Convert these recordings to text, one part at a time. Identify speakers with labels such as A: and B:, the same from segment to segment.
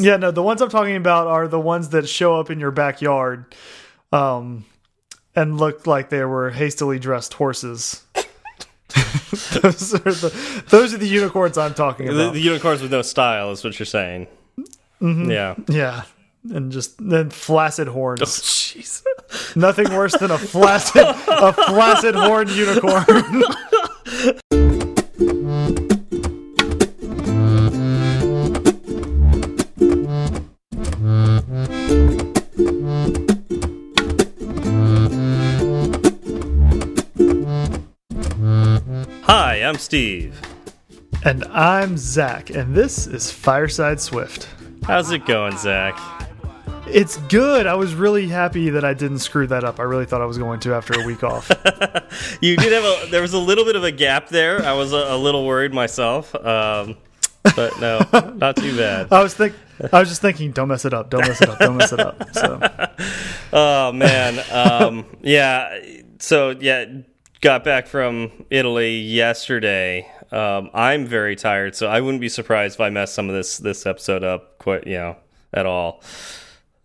A: Yeah, no, the ones I'm talking about are the ones that show up in your backyard, um, and look like they were hastily dressed horses. those are the those are the unicorns I'm talking
B: The,
A: about.
B: the unicorns with no style is what you're saying.
A: Mm-hmm.
B: Yeah.
A: yeah, and just then flaccid horns.
B: Jeez.
A: Nothing worse than a flaccid a flaccid horned unicorn.
B: Hi, I'm Steve.
A: and I'm Zach, and this is Fireside Swift.
B: How's it going, Zach?
A: It's good. I was really happy that I didn't screw that up. I really thought I was going to after a week off.
B: You did have a. There was a little bit of a gap there. I was a, a little worried myself, um, but no, not too bad.
A: I was think I was just thinking, don't mess it up, don't mess it up, don't mess it up. So
B: Oh man, um, yeah. So yeah, got back from Italy yesterday. Um, I'm very tired, so I wouldn't be surprised if I messed some of this this episode up quite, you know, at all.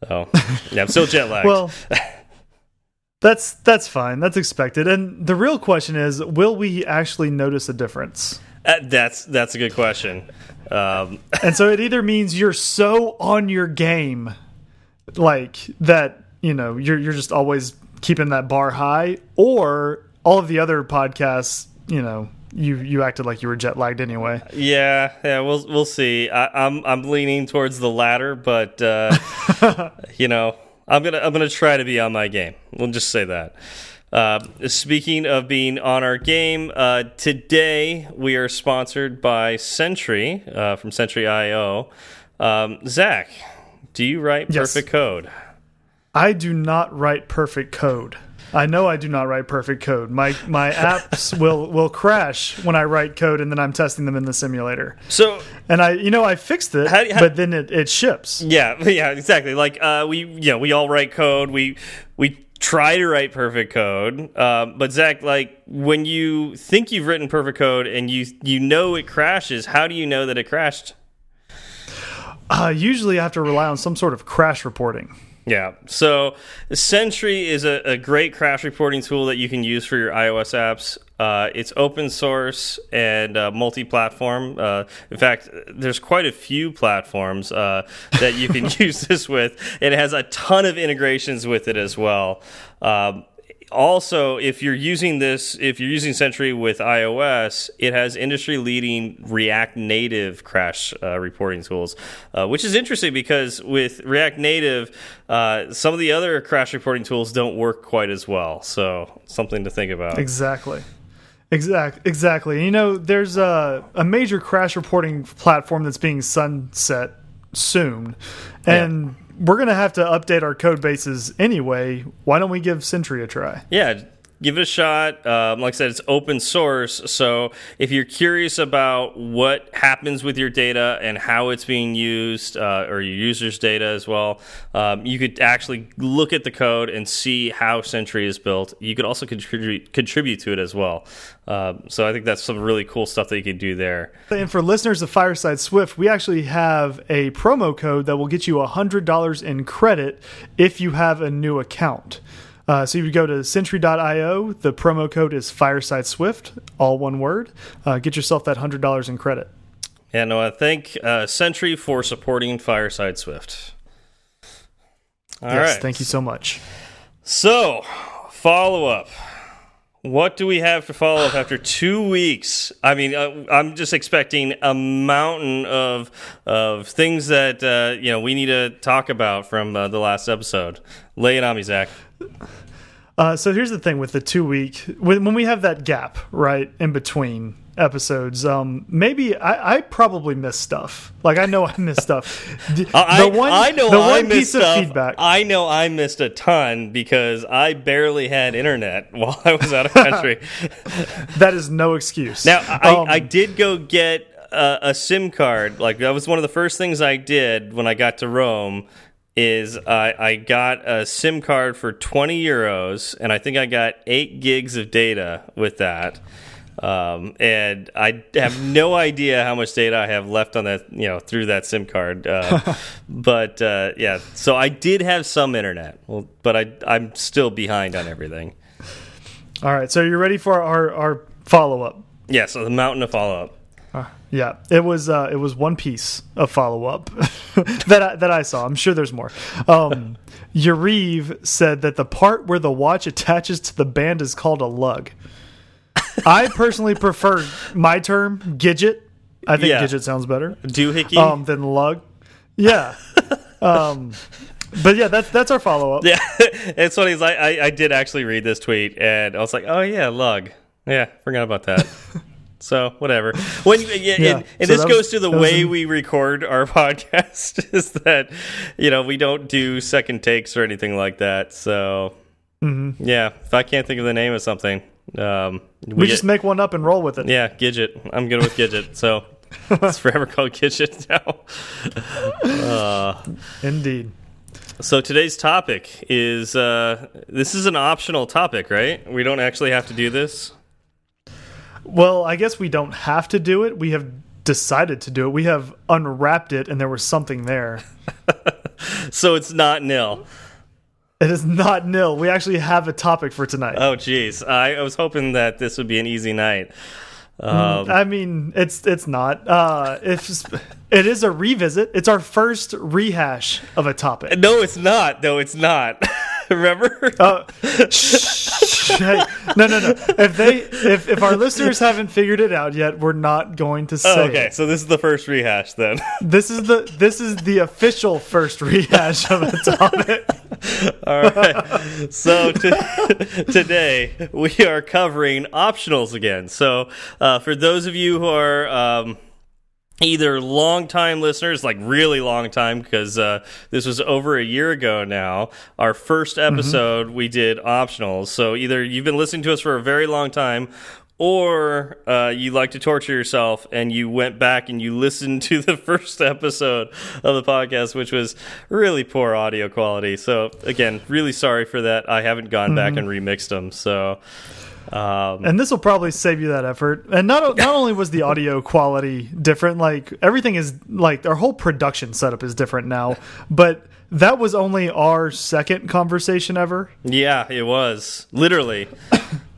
B: So yeah, I'm still jet lagged.
A: well, that's that's fine. That's expected. And the real question is, will we actually notice a difference?
B: Uh, that's that's a good question. Um,
A: And so it either means you're so on your game, like that, you know, you're you're just always keeping that bar high, or all of the other podcasts, you know, you you acted like you were jet lagged anyway.
B: Yeah, yeah, we'll we'll see. I, I'm I'm leaning towards the latter, but uh, you know, I'm gonna I'm gonna try to be on my game. We'll just say that. Uh, speaking of being on our game, uh, today we are sponsored by Sentry uh, from Sentry IO. Um, Zach, do you write
A: Yes.
B: perfect code?
A: I do not write perfect code. I know I do not write perfect code. My my apps will will crash when I write code and then I'm testing them in the simulator.
B: So
A: And I you know I fixed it,
B: How how-
A: but then it, it ships.
B: Yeah, yeah, exactly. Like uh, we, you know, we all write code. We we try to write perfect code. Um, but Zach, like when you think you've written perfect code and you you know it crashes, how do you know that it crashed?
A: Uh, usually I have to rely on some sort of crash reporting.
B: Yeah. So Sentry is a, a great crash reporting tool that you can use for your iOS apps. Uh, it's open source and uh, multi-platform. Uh, in fact, there's quite a few platforms uh, that you can use this with. It has a ton of integrations with it as well. Um, also, if you're using this, if you're using Sentry with iOS, it has industry leading React Native crash uh, reporting tools, uh, which is interesting because with React Native, uh, some of the other crash reporting tools don't work quite as well. So, something to think about.
A: Exactly. Exact, exactly. You know, there's a, a major crash reporting platform that's being sunset soon, and we're going to have to update our code bases anyway. Why don't we give Sentry a try?
B: Yeah, give it a shot. Um, like I said, it's open source. So if you're curious about what happens with your data and how it's being used, uh, or your users' data as well, um, you could actually look at the code and see how Sentry is built. You could also contribute contribute to it as well. Um, so I think that's some really cool stuff that you could do there.
A: And for listeners of Fireside Swift, we actually have a promo code that will get you $100 in credit if you have a new account. Uh, so you go to Sentry.io, the promo code is Fireside Swift, all one word. Uh, get yourself that $100 in credit.
B: And I thank uh, Sentry for supporting Fireside Swift. All right.
A: yes, thank you so much.
B: So, follow up. What do we have to follow up after two weeks? I mean, uh, I'm just expecting a mountain of of things that uh, you know we need to talk about from uh, the last episode. Lay it on me, Zach.
A: Uh, so here's the thing with the two week when, when we have that gap right in between episodes um maybe i i probably missed stuff like i know i missed stuff the,
B: I,
A: the one
B: I know
A: the
B: I
A: one piece of
B: stuff.
A: feedback
B: I know I missed a ton because I barely had internet while I was out of country.
A: that is no excuse
B: Now, I,
A: Um,
B: I did go get a, a SIM card. Like that was one of the first things I did when I got to Rome. Is I, I got a SIM card for twenty euros, and I think I got eight gigs of data with that. Um, and I have no idea how much data I have left on that, you know, through that SIM card. Uh, but uh, yeah, so I did have some internet, well, but I I'm still behind on everything.
A: All right, so you're ready for our our follow up.
B: Yeah, so the mountain of follow up.
A: Uh, yeah, it was uh, it was one piece of follow up that I, that I saw. I'm sure there's more. Um, Yariv said that the part where the watch attaches to the band is called a lug. I personally prefer my term gidget. I think
B: Yeah.
A: gidget sounds better
B: Doohickey.
A: um, than lug. Yeah. um, but yeah, that's that's our follow up.
B: yeah, it's funny. I, I I did actually read this tweet, and I was like, oh yeah, lug. Yeah, forgot about that. So whatever. When yeah,
A: Yeah,
B: and, and
A: so
B: this
A: that
B: goes
A: was-
B: to the way
A: in-
B: we record our podcast is that you know we don't do second takes or anything like that. So
A: Mm-hmm.
B: yeah, if I can't think of the name of something, um,
A: We just make one up and roll with it.
B: yeah, Gidget. I'm good with Gidget. So it's forever called Gidget now.
A: Indeed.
B: So today's topic is uh, this is an optional topic, right? We don't actually have to do this.
A: Well, I guess we don't have to do it. We have decided to do it. We have unwrapped it, and there was something there.
B: So it's not nil.
A: It is not nil. We actually have a topic for tonight.
B: Oh, geez. I, I was hoping that this would be an easy night. Um,
A: I mean, it's it's not. Uh, it's it is a revisit. It's our first rehash of a topic.
B: no, it's not. No, it's not. Remember?
A: Uh, hey, no, no, no. If they, if if our listeners haven't figured it out yet, we're not going to say.
B: Oh, okay,
A: it.
B: so this is the first rehash then.
A: This is the this is the official first rehash of a topic.
B: All right. So to, today we are covering optionals again. So uh, for those of you who are um, either long time listeners, like really long time, because uh, this was over a year ago now. Our first episode we did optionals. So either you've been listening to us for a very long time. Or uh, you like to torture yourself and you went back and you listened to the first episode of the podcast, which was really poor audio quality. So, again, really sorry for that. I haven't gone back and remixed them. So, um,
A: and this will probably save you that effort. And not not only was the audio quality different, like everything is like our whole production setup is different now, but that was only our second conversation ever.
B: yeah, it was literally.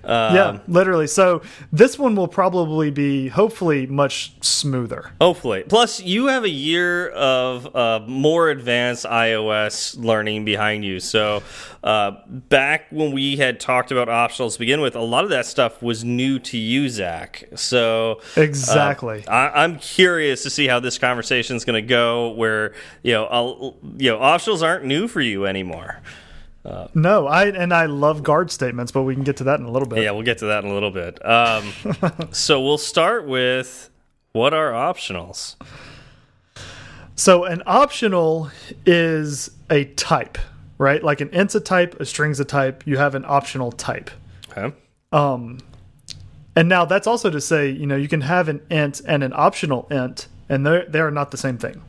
B: Um,
A: yeah, literally. So this one will probably be hopefully much smoother.
B: Hopefully. Plus, you have a year of uh, more advanced iOS learning behind you. So, uh, back when we had talked about optionals to begin with, a lot of that stuff was new to you, Zach. So,
A: Exactly.
B: uh, I, I'm curious to see how this conversation is going to go. Where you know, I'll, you know, optionals aren't new for you anymore.
A: No, I and I love guard statements, but we can get to that in a little bit.
B: Yeah, we'll get to that in a little bit. Um, so we'll start with what are optionals.
A: So an optional is a type, right? Like an int's a type, a string's a type. You have an optional type.
B: Okay.
A: And now that's also to say, you know, you can have an int and an optional int, and they're they are not the same thing.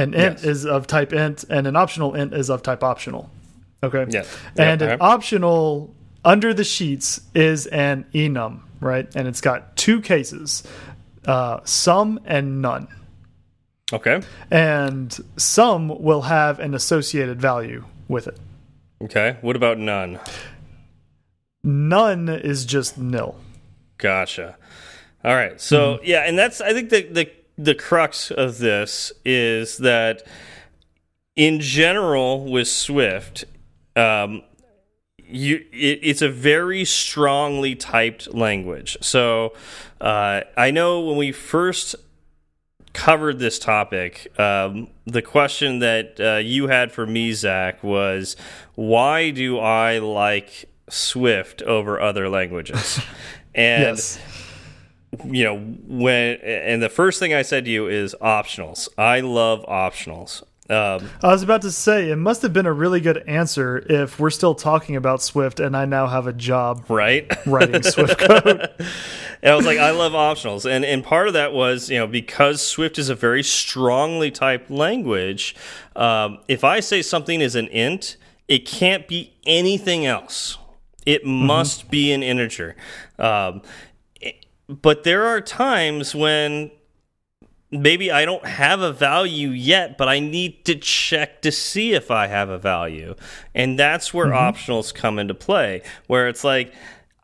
A: An int
B: Yes.
A: is of type int, and an optional int is of type optional. Okay.
B: Yeah.
A: And
B: Yeah,
A: an optional under the sheets is an enum, right? And it's got two cases, uh, some and none.
B: Okay.
A: And some will have an associated value with it.
B: Okay. What about none?
A: None is just nil.
B: Gotcha. All right. So
A: Hmm.
B: yeah, and that's I think the the the crux of this is that in general with Swift, um, you it, it's a very strongly typed language. So uh, I know when we first covered this topic, um, the question that uh, you had for me, Zach, was why do I like Swift over other languages? and
A: yes.
B: You know when and the first thing I said to you is optionals. I love optionals. Um,
A: I was about to say it must have been a really good answer if we're still talking about Swift and I now have a job
B: right?
A: writing Swift code.
B: And I was like, I love optionals, and and part of that was you know because Swift is a very strongly typed language. Um, if I say something is an int, it can't be anything else. It must be an integer. Um, but there are times when maybe I don't have a value yet, but I need to check to see if I have a value. And that's where mm-hmm. optionals come into play, where it's like,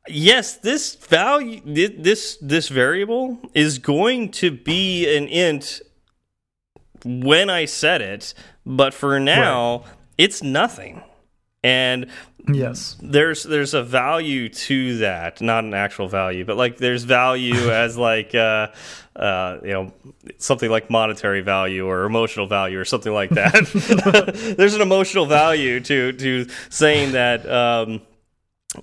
B: yes, this value, this this variable is going to be an int when I set it, but for now, it's nothing. And
A: Yes.
B: there's there's a value to that not an actual value but like there's value as like uh uh you know something like monetary value or emotional value or something like that. There's an emotional value to to saying that um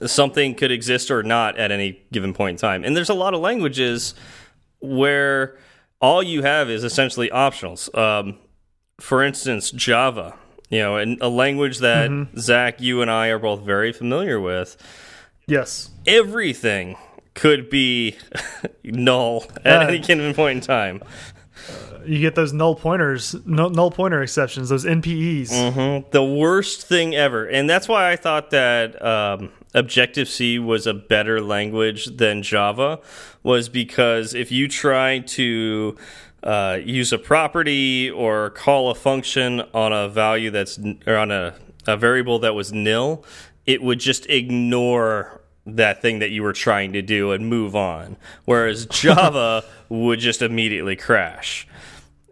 B: something could exist or not at any given point in time. And there's a lot of languages where all you have is essentially optionals. Um for instance java you know and a language that zach you and i are both very familiar with
A: Yes.
B: everything could be null at
A: Uh,
B: any given point in time.
A: You get those null pointers, null, pointer exceptions, those NPEs.
B: Mhm. The worst thing ever, and that's why I thought that um, Objective C was a better language than Java, was because if you try to uh, use a property or call a function on a value that's or on a, a variable that was nil, it would just ignore that thing that you were trying to do and move on. Whereas Java would just immediately crash.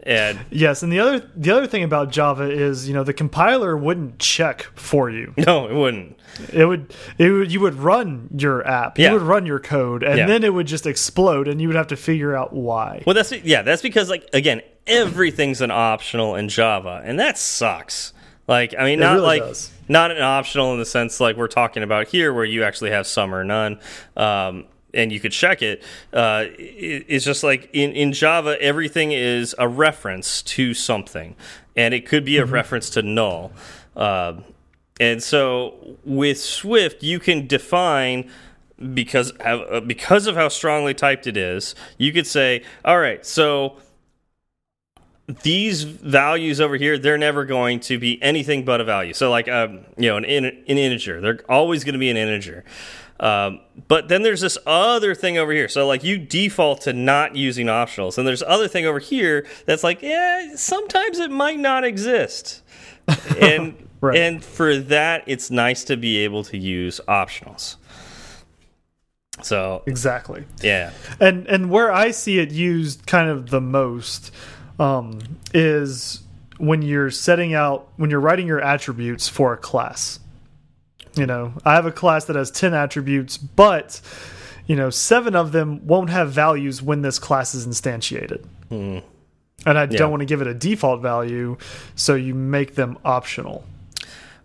B: And
A: Yes, and the other the other thing about Java is, you know, the compiler wouldn't check for you.
B: no, it wouldn't.
A: It would it would you would run your app,
B: Yeah.
A: you would run your code, and
B: Yeah.
A: then it would just explode, and you would have to figure out why.
B: Well, that's yeah, that's because like again, everything's an optional in Java, and that sucks. Like, I mean, not
A: really
B: like
A: does.
B: not an optional in the sense like we're talking about here, where you actually have some or none, um, and you could check it. Uh, it- It's just like in in Java, everything is a reference to something, and it could be a reference to null. Um and so with Swift, you can define because uh, because of how strongly typed it is. You could say, all right, so these values over here, they're never going to be anything but a value. So like um, you know, an, in, an integer, they're always going to be an integer. Um, but then there's this other thing over here. So like you default to not using optionals, and there's other thing over here that's like, yeah, sometimes it might not exist. and
A: Right.
B: and for that, it's nice to be able to use optionals. So
A: Exactly.
B: yeah,
A: And and where I see it used kind of the most um, is when you're setting out when you're writing your attributes for a class. You know, I have a class that has 10 attributes, but you know, 7 of them won't have values when this class is instantiated. And I
B: Yeah.
A: don't want to give it a default value, so you make them optional.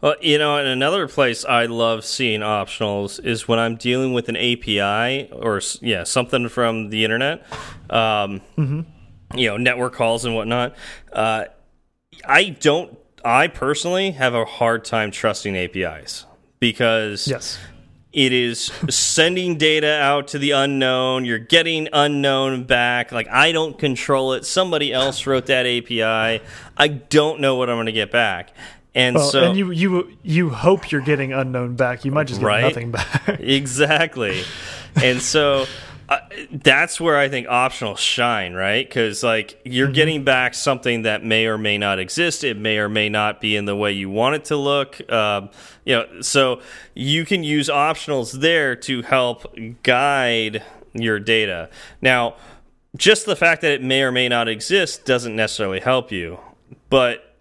B: Well, you know, in another place I love seeing optionals is when I'm dealing with an API or yeah something from the internet, um, you know, network calls and whatnot. Uh, I don't. I personally have a hard time trusting APIs because
A: Yes.
B: it is sending data out to the unknown. You're getting unknown back. Like I don't control it. Somebody else wrote that API. I don't know what I'm going to get back. And
A: Well,
B: so
A: and you you you hope you're getting unknown back. You might just get
B: Right?
A: nothing back.
B: exactly. and so uh, that's where I think optionals shine, right? Because like you're getting back something that may or may not exist. It may or may not be in the way you want it to look. Um, you know, so you can use optionals there to help guide your data. Now, just the fact that it may or may not exist doesn't necessarily help you, but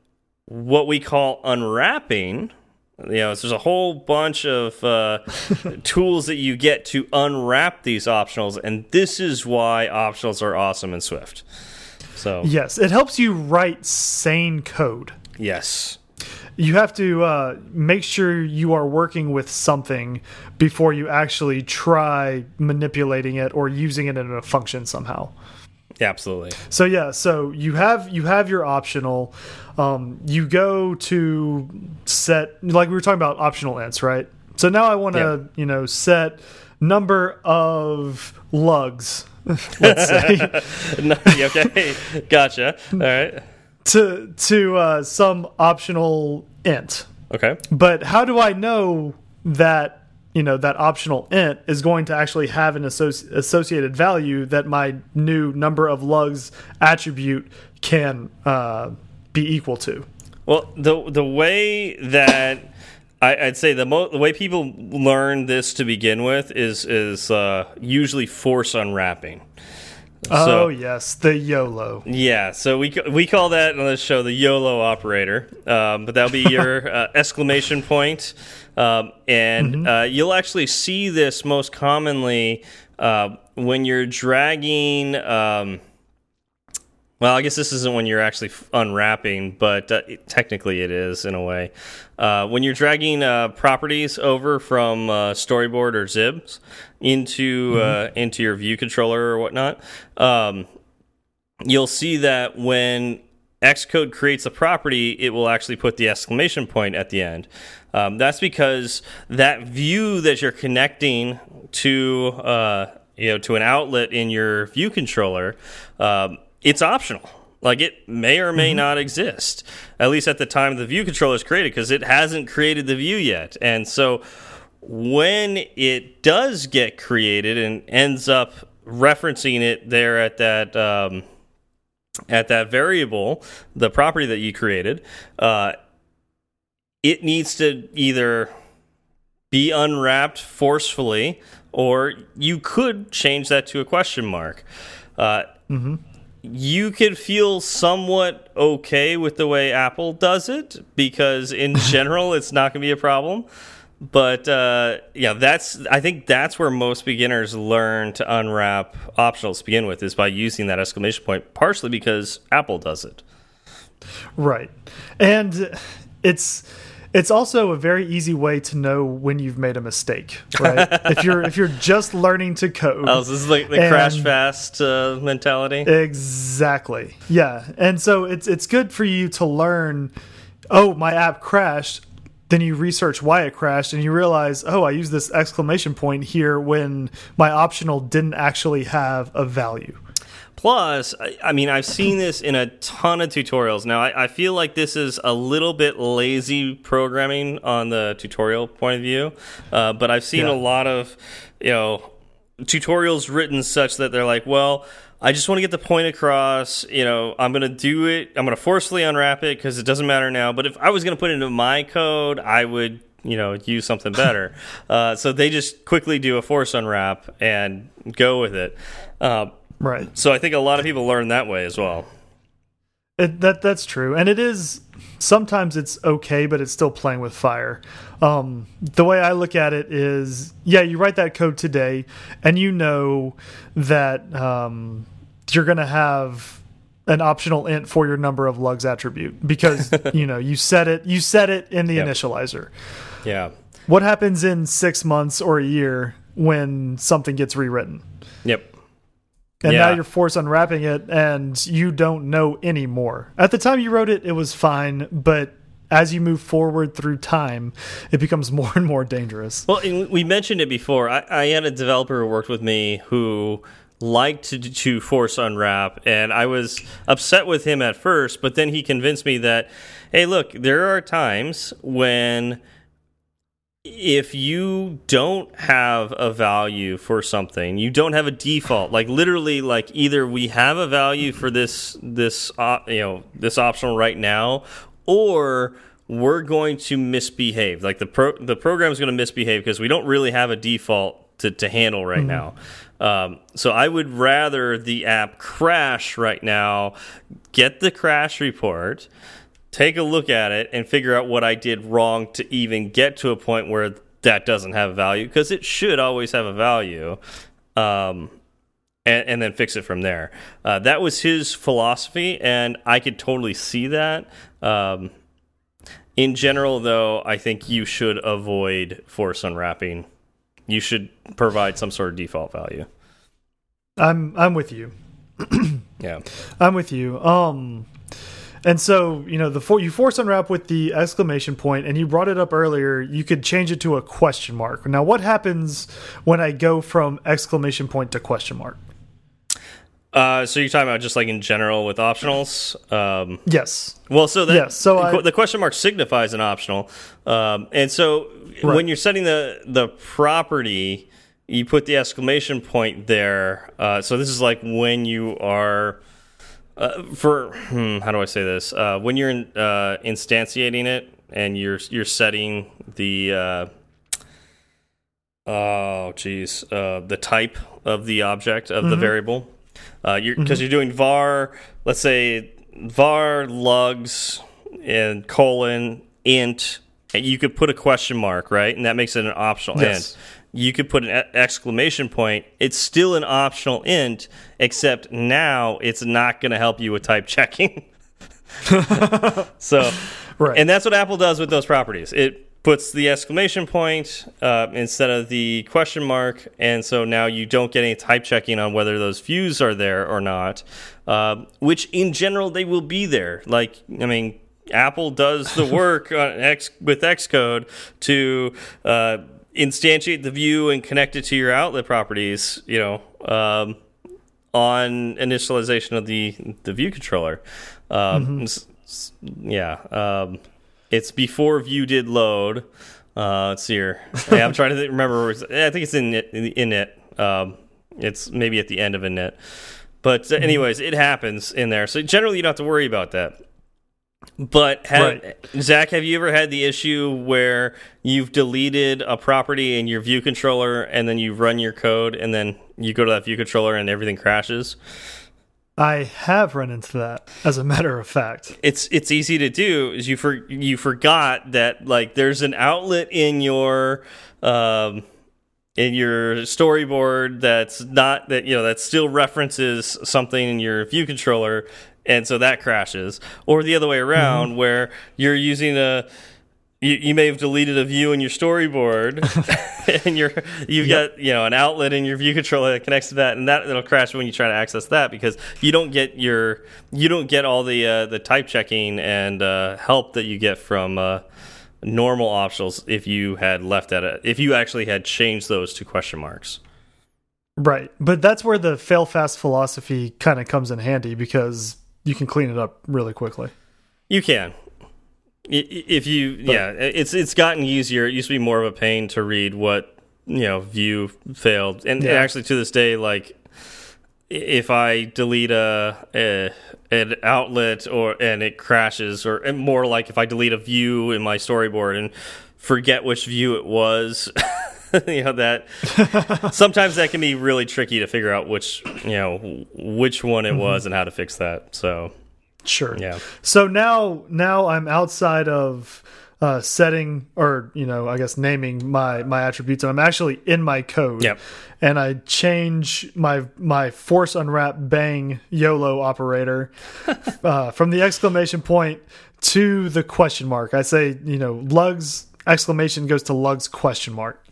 B: what we call unwrapping you know there's a whole bunch of uh, tools that you get to unwrap these optionals and this is why optionals are awesome in swift so
A: yes, it helps you write sane code.
B: yes
A: you have to uh, make sure you are working with something before you actually try manipulating it or using it in a function somehow.
B: Absolutely
A: So yeah, so you have you have your optional. Um, you go to set like we were talking about optional ints, right? So now I want to
B: Yeah.
A: you know set number of lugs, let's say,
B: No, okay gotcha all right
A: to to uh, some optional int.
B: okay
A: But how do I know that you know that optional int is going to actually have an associ associated value that my new number of lugs attribute can uh, be equal to.
B: Well, the the way that I, would say the, the way people learn this to begin with is is uh, usually force unwrapping.
A: Oh so, yes, the YOLO.
B: Yeah, so we we call that on the show the YOLO operator, um, but that'll be your uh, exclamation point, um, and mm -hmm. uh, you'll actually see this most commonly uh, when you're dragging. Um, well, I guess this isn't when you're actually unwrapping, but uh, it, technically it is in a way. Uh, when you're dragging uh, properties over from uh, Storyboard or XIBs into mm -hmm. into your view controller or whatnot, um, you'll see that when Xcode creates a property, it will actually put the exclamation point at the end. Um, that's because that view that you're connecting to uh, you know to an outlet in your view controller. Um, it's optional. Like it may or may mm -hmm. not exist, at least at the time the view controller is created, because it hasn't created the view yet. And so when it does get created and ends up referencing it there at that um, at that variable, the property that you created, uh, it needs to either be unwrapped forcefully, or you could change that to a question mark. Uh, mm -hmm you could feel somewhat okay with the way Apple does it because in general it's not going to be a problem. But uh, yeah, that's I think that's where most beginners learn to unwrap optionals to begin with is by using that exclamation point, partially because Apple does it.
A: Right, and it's it's also a very easy way to know when you've made a mistake, right? if you're if you're just learning to code.
B: Oh, this is like the crash fast uh, mentality.
A: Exactly. Yeah, and so it's it's good for you to learn. Oh, my app crashed. Then you research why it crashed, and you realize, oh, I used this exclamation point here when my optional didn't actually have a value.
B: Plus, I, I, mean, I've seen this in a ton of tutorials. Now, I, I, feel like this is a little bit lazy programming on the tutorial point of view, uh, but I've seen yeah. a lot of, you know, tutorials written such that they're like, well, I just want to get the point across. You know, I'm going to do it. I'm going to forcefully unwrap it because it doesn't matter now. But if I was going to put it into my code, I would, you know, use something better. uh, so they just quickly do a force unwrap and go with it. Uh,
A: Right.
B: So I think a lot of people learn that way as well.
A: It, that that's true, and it is sometimes it's okay, but it's still playing with fire. Um, the way I look at it is, yeah, you write that code today, and you know that um, you're going to have an optional int for your number of lugs attribute because you know you set it you set it in the yep. initializer.
B: Yeah.
A: What happens in six months or a year when something gets rewritten?
B: Yep
A: and yeah. now you're forced unwrapping it and you don't know anymore. At the time you wrote it, it was fine, but as you move forward through time, it becomes more and more dangerous.
B: Well, we mentioned it before. I, I had a developer who worked with me who liked to, to force unwrap, and I was upset with him at first, but then he convinced me that, hey, look, there are times when if you don't have a value for something you don't have a default like literally like either we have a value for this this uh, you know this optional right now or we're going to misbehave like the pro the program is going to misbehave because we don't really have a default to, to handle right mm -hmm. now um, so i would rather the app crash right now get the crash report take a look at it and figure out what I did wrong to even get to a point where that doesn't have value because it should always have a value. Um, and, and, then fix it from there. Uh, that was his philosophy, and I could totally see that. Um, in general, though, I think you should avoid force unwrapping. You should provide some sort of default value.
A: I'm I'm with you.
B: yeah,
A: I'm with you. Um, and so, you know, the for, you force unwrap with the exclamation point, and you brought it up earlier. You could change it to a question mark. Now, what happens when I go from exclamation point to question mark?
B: Uh, so you're talking about just like in general with optionals? Um,
A: yes.
B: Well, so that
A: yes, so
B: the,
A: I,
B: the question mark signifies an optional, um, and so right. when you're setting the the property, you put the exclamation point there. Uh, so this is like when you are uh, for hmm, how do I say this? Uh, when you're in, uh, instantiating it and you're you're setting the uh, oh geez the type of the object of mm -hmm. the mm-hmm. variable uh, you're because mm -hmm. you're doing var, let's say var lugs and colon int, and you could put a question mark, right? And that makes it an optional yes. int. You could put an exclamation point. It's still an optional int, except now it's not going to help you with type checking. so, right. and that's what Apple does with those properties. It puts the exclamation point uh, instead of the question mark, and so now you don't get any type checking on whether those views are there or not. Uh, which, in general, they will be there. Like, I mean, Apple does the work on X with Xcode to uh, instantiate the view and connect it to your outlet properties. You know. Um, on initialization of the the view controller, um, mm -hmm. yeah, um, it's before View did load. Uh, let's see here. Yeah, I'm trying to remember. I think it's init. In it. Um, it's maybe at the end of init. But uh, mm-hmm. anyways, it happens in there. So generally, you don't have to worry about that. But have, right. Zach, have you ever had the issue where you've deleted a property in your view controller and then you run your code and then you go to that view controller and everything crashes?
A: I have run into that, as a matter of fact.
B: It's it's easy to do. Is you for you forgot that like there's an outlet in your um, in your storyboard that's not that you know that still references something in your view controller, and so that crashes. Or the other way around, mm -hmm. where you're using a you, you may have deleted a view in your storyboard and you're you've yep. got you know an outlet in your view controller that connects to that and that it'll crash when you try to access that because you don't get your you don't get all the uh, the type checking and uh, help that you get from uh, normal optionals if you had left at it if you actually had changed those to question marks
A: right but that's where the fail fast philosophy kind of comes in handy because you can clean it up really quickly
B: you can if you, but, yeah, it's it's gotten easier. It used to be more of a pain to read what you know View failed, and yeah. actually to this day, like if I delete a, a, an outlet or and it crashes, or more like if I delete a view in my storyboard and forget which view it was. you know that sometimes that can be really tricky to figure out which you know which one it mm -hmm. was and how to fix that. So
A: Sure. Yeah. So now now I'm outside of uh, setting or you know I guess naming my my attributes and I'm actually in my code.
B: Yep.
A: And I change my my force unwrap bang YOLO operator uh, from the exclamation point to the question mark. I say you know lugs exclamation goes to lugs question mark.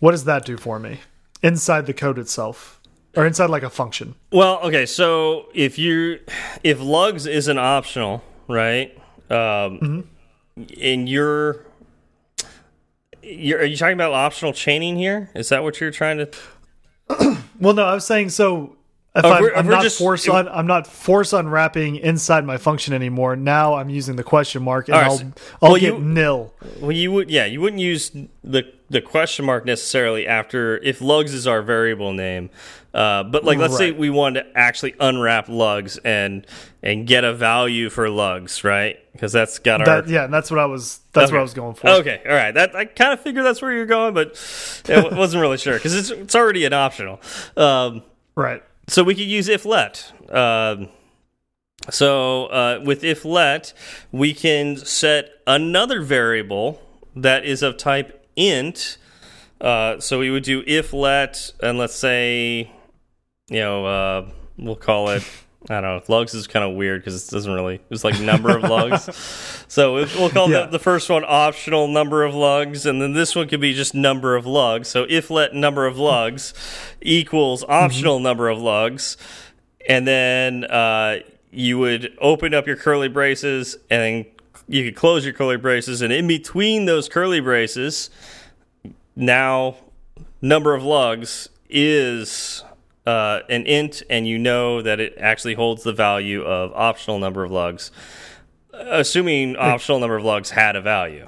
A: What does that do for me inside the code itself? or inside like a function.
B: Well, okay, so if you if lugs isn't optional, right? Um, mm -hmm. in your you're, are you talking about optional chaining here? Is that what you're trying to?
A: well, no, I was saying so. If I'm, I'm not just, force on, I'm not force unwrapping inside my function anymore. Now I'm using the question mark, and right, I'll I'll well, get you, nil.
B: Well, you would yeah, you wouldn't use the the question mark necessarily after if lugs is our variable name. Uh, but like, let's right. say we wanted to actually unwrap lugs and and get a value for lugs, right? Because that's got
A: our that, yeah. That's what I was. That's okay. what I was going for.
B: Okay, all right. That I kind of figured that's where you're going, but it wasn't really sure because it's it's already an optional. Um,
A: right.
B: So we could use if let. Um, so uh, with if let, we can set another variable that is of type int. Uh, so we would do if let, and let's say you know, uh, we'll call it. I don't know. Lugs is kind of weird because it doesn't really. It's like number of lugs. So we'll call yeah. the, the first one optional number of lugs, and then this one could be just number of lugs. So if let number of lugs equals optional mm -hmm. number of lugs, and then uh, you would open up your curly braces, and you could close your curly braces, and in between those curly braces, now number of lugs is uh, an int and you know that it actually holds the value of optional number of lugs, assuming optional number of lugs had a value.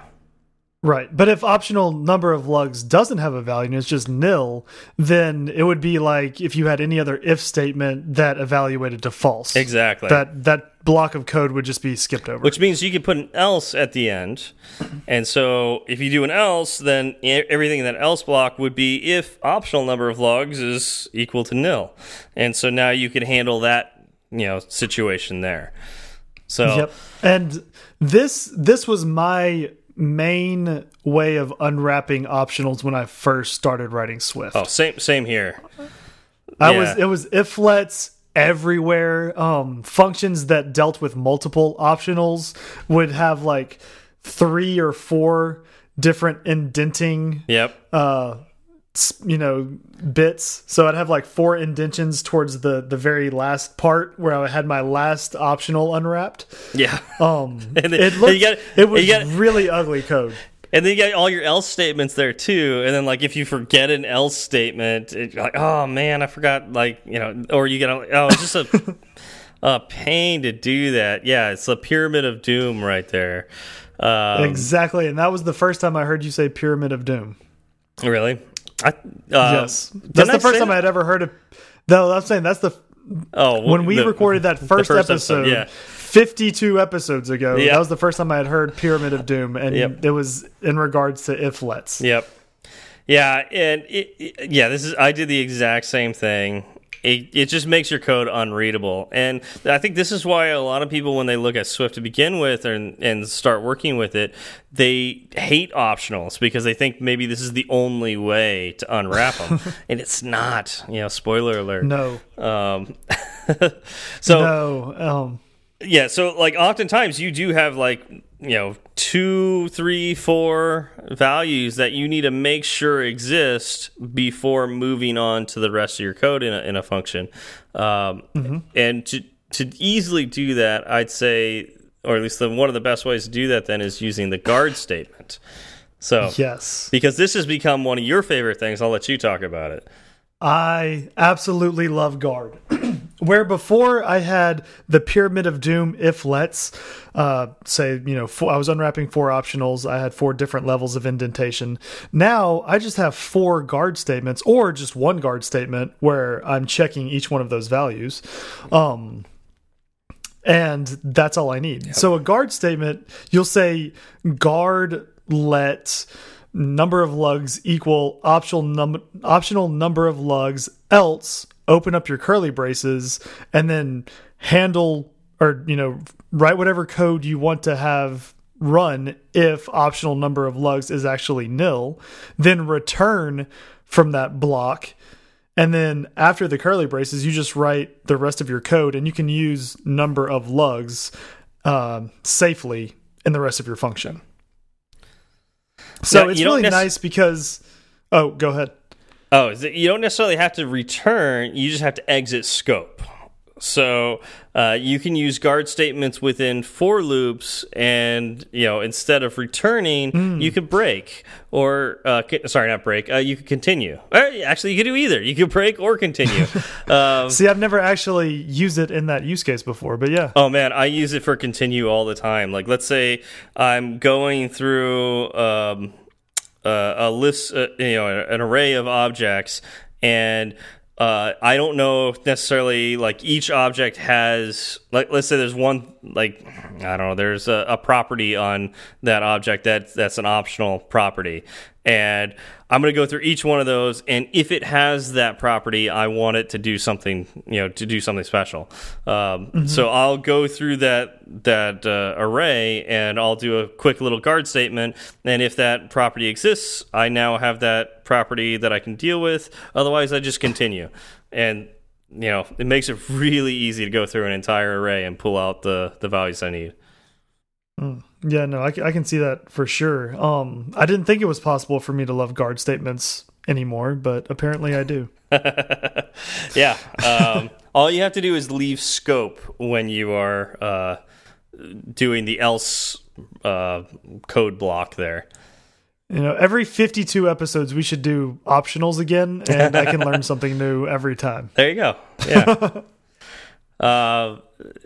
A: Right. But if optional number of lugs doesn't have a value and it's just nil, then it would be like if you had any other if statement that evaluated to false.
B: Exactly.
A: That that block of code would just be skipped over.
B: Which means you could put an else at the end. And so if you do an else, then everything in that else block would be if optional number of logs is equal to nil. And so now you can handle that, you know, situation there. So Yep.
A: And this this was my main way of unwrapping optionals when I first started writing Swift.
B: Oh, same same here.
A: I yeah. was it was iflets everywhere. Um, functions that dealt with multiple optionals would have like three or four different indenting.
B: Yep.
A: Uh, you know bits so i'd have like four indentions towards the the very last part where i had my last optional unwrapped
B: yeah
A: um and then, it looked got, it was got, really ugly code
B: and then you got all your else statements there too and then like if you forget an else statement it, like oh man i forgot like you know or you get oh it's just a a pain to do that yeah it's a pyramid of doom right there
A: um, exactly and that was the first time i heard you say pyramid of doom
B: really I, uh,
A: yes, that's the first time I had ever heard of. No, I'm saying that's the.
B: Oh,
A: when we the, recorded that first, first episode, episode, yeah. 52 episodes ago, yep. that was the first time I had heard Pyramid of Doom, and yep. it was in regards to iflets.
B: Yep. Yeah, and it, it, yeah, this is I did the exact same thing it, it just makes your code unreadable. And I think this is why a lot of people, when they look at Swift to begin with and, and start working with it, they hate optionals because they think maybe this is the only way to unwrap them. and it's not. You know, spoiler alert.
A: No.
B: Um, so,
A: no. Um,
B: yeah, so like oftentimes you do have like you know two three four values that you need to make sure exist before moving on to the rest of your code in a, in a function. Um, mm -hmm. and to to easily do that i'd say or at least the, one of the best ways to do that then is using the guard statement. So
A: yes.
B: because this has become one of your favorite things i'll let you talk about it.
A: I absolutely love guard where before I had the pyramid of doom if lets uh, say you know four, I was unwrapping four optionals I had four different levels of indentation. Now I just have four guard statements or just one guard statement where I'm checking each one of those values. Um, and that's all I need. Yep. so a guard statement you'll say guard let number of lugs equal optional num optional number of lugs else open up your curly braces and then handle or you know write whatever code you want to have run if optional number of lugs is actually nil then return from that block. And then after the curly braces you just write the rest of your code and you can use number of lugs uh, safely in the rest of your function. So yeah, it's really nice because oh go ahead
B: Oh, you don't necessarily have to return. You just have to exit scope. So uh, you can use guard statements within for loops, and you know instead of returning, mm. you could break or uh, sorry, not break. Uh, you could continue. Actually, you could do either. You could break or continue.
A: um, See, I've never actually used it in that use case before, but yeah.
B: Oh man, I use it for continue all the time. Like let's say I'm going through. Um, uh, a list, uh, you know, an array of objects, and uh, I don't know necessarily like each object has like let's say there's one like I don't know there's a, a property on that object that that's an optional property and I'm going to go through each one of those, and if it has that property, I want it to do something, you know, to do something special. Um, mm -hmm. So I'll go through that that uh, array, and I'll do a quick little guard statement. And if that property exists, I now have that property that I can deal with. Otherwise, I just continue, and you know, it makes it really easy to go through an entire array and pull out the the values I need.
A: Mm. Yeah, no, I, I can see that for sure. Um, I didn't think it was possible for me to love guard statements anymore, but apparently I do.
B: yeah. Um, all you have to do is leave scope when you are uh, doing the else uh, code block there.
A: You know, every 52 episodes, we should do optionals again, and I can learn something new every time.
B: There you go. Yeah. uh,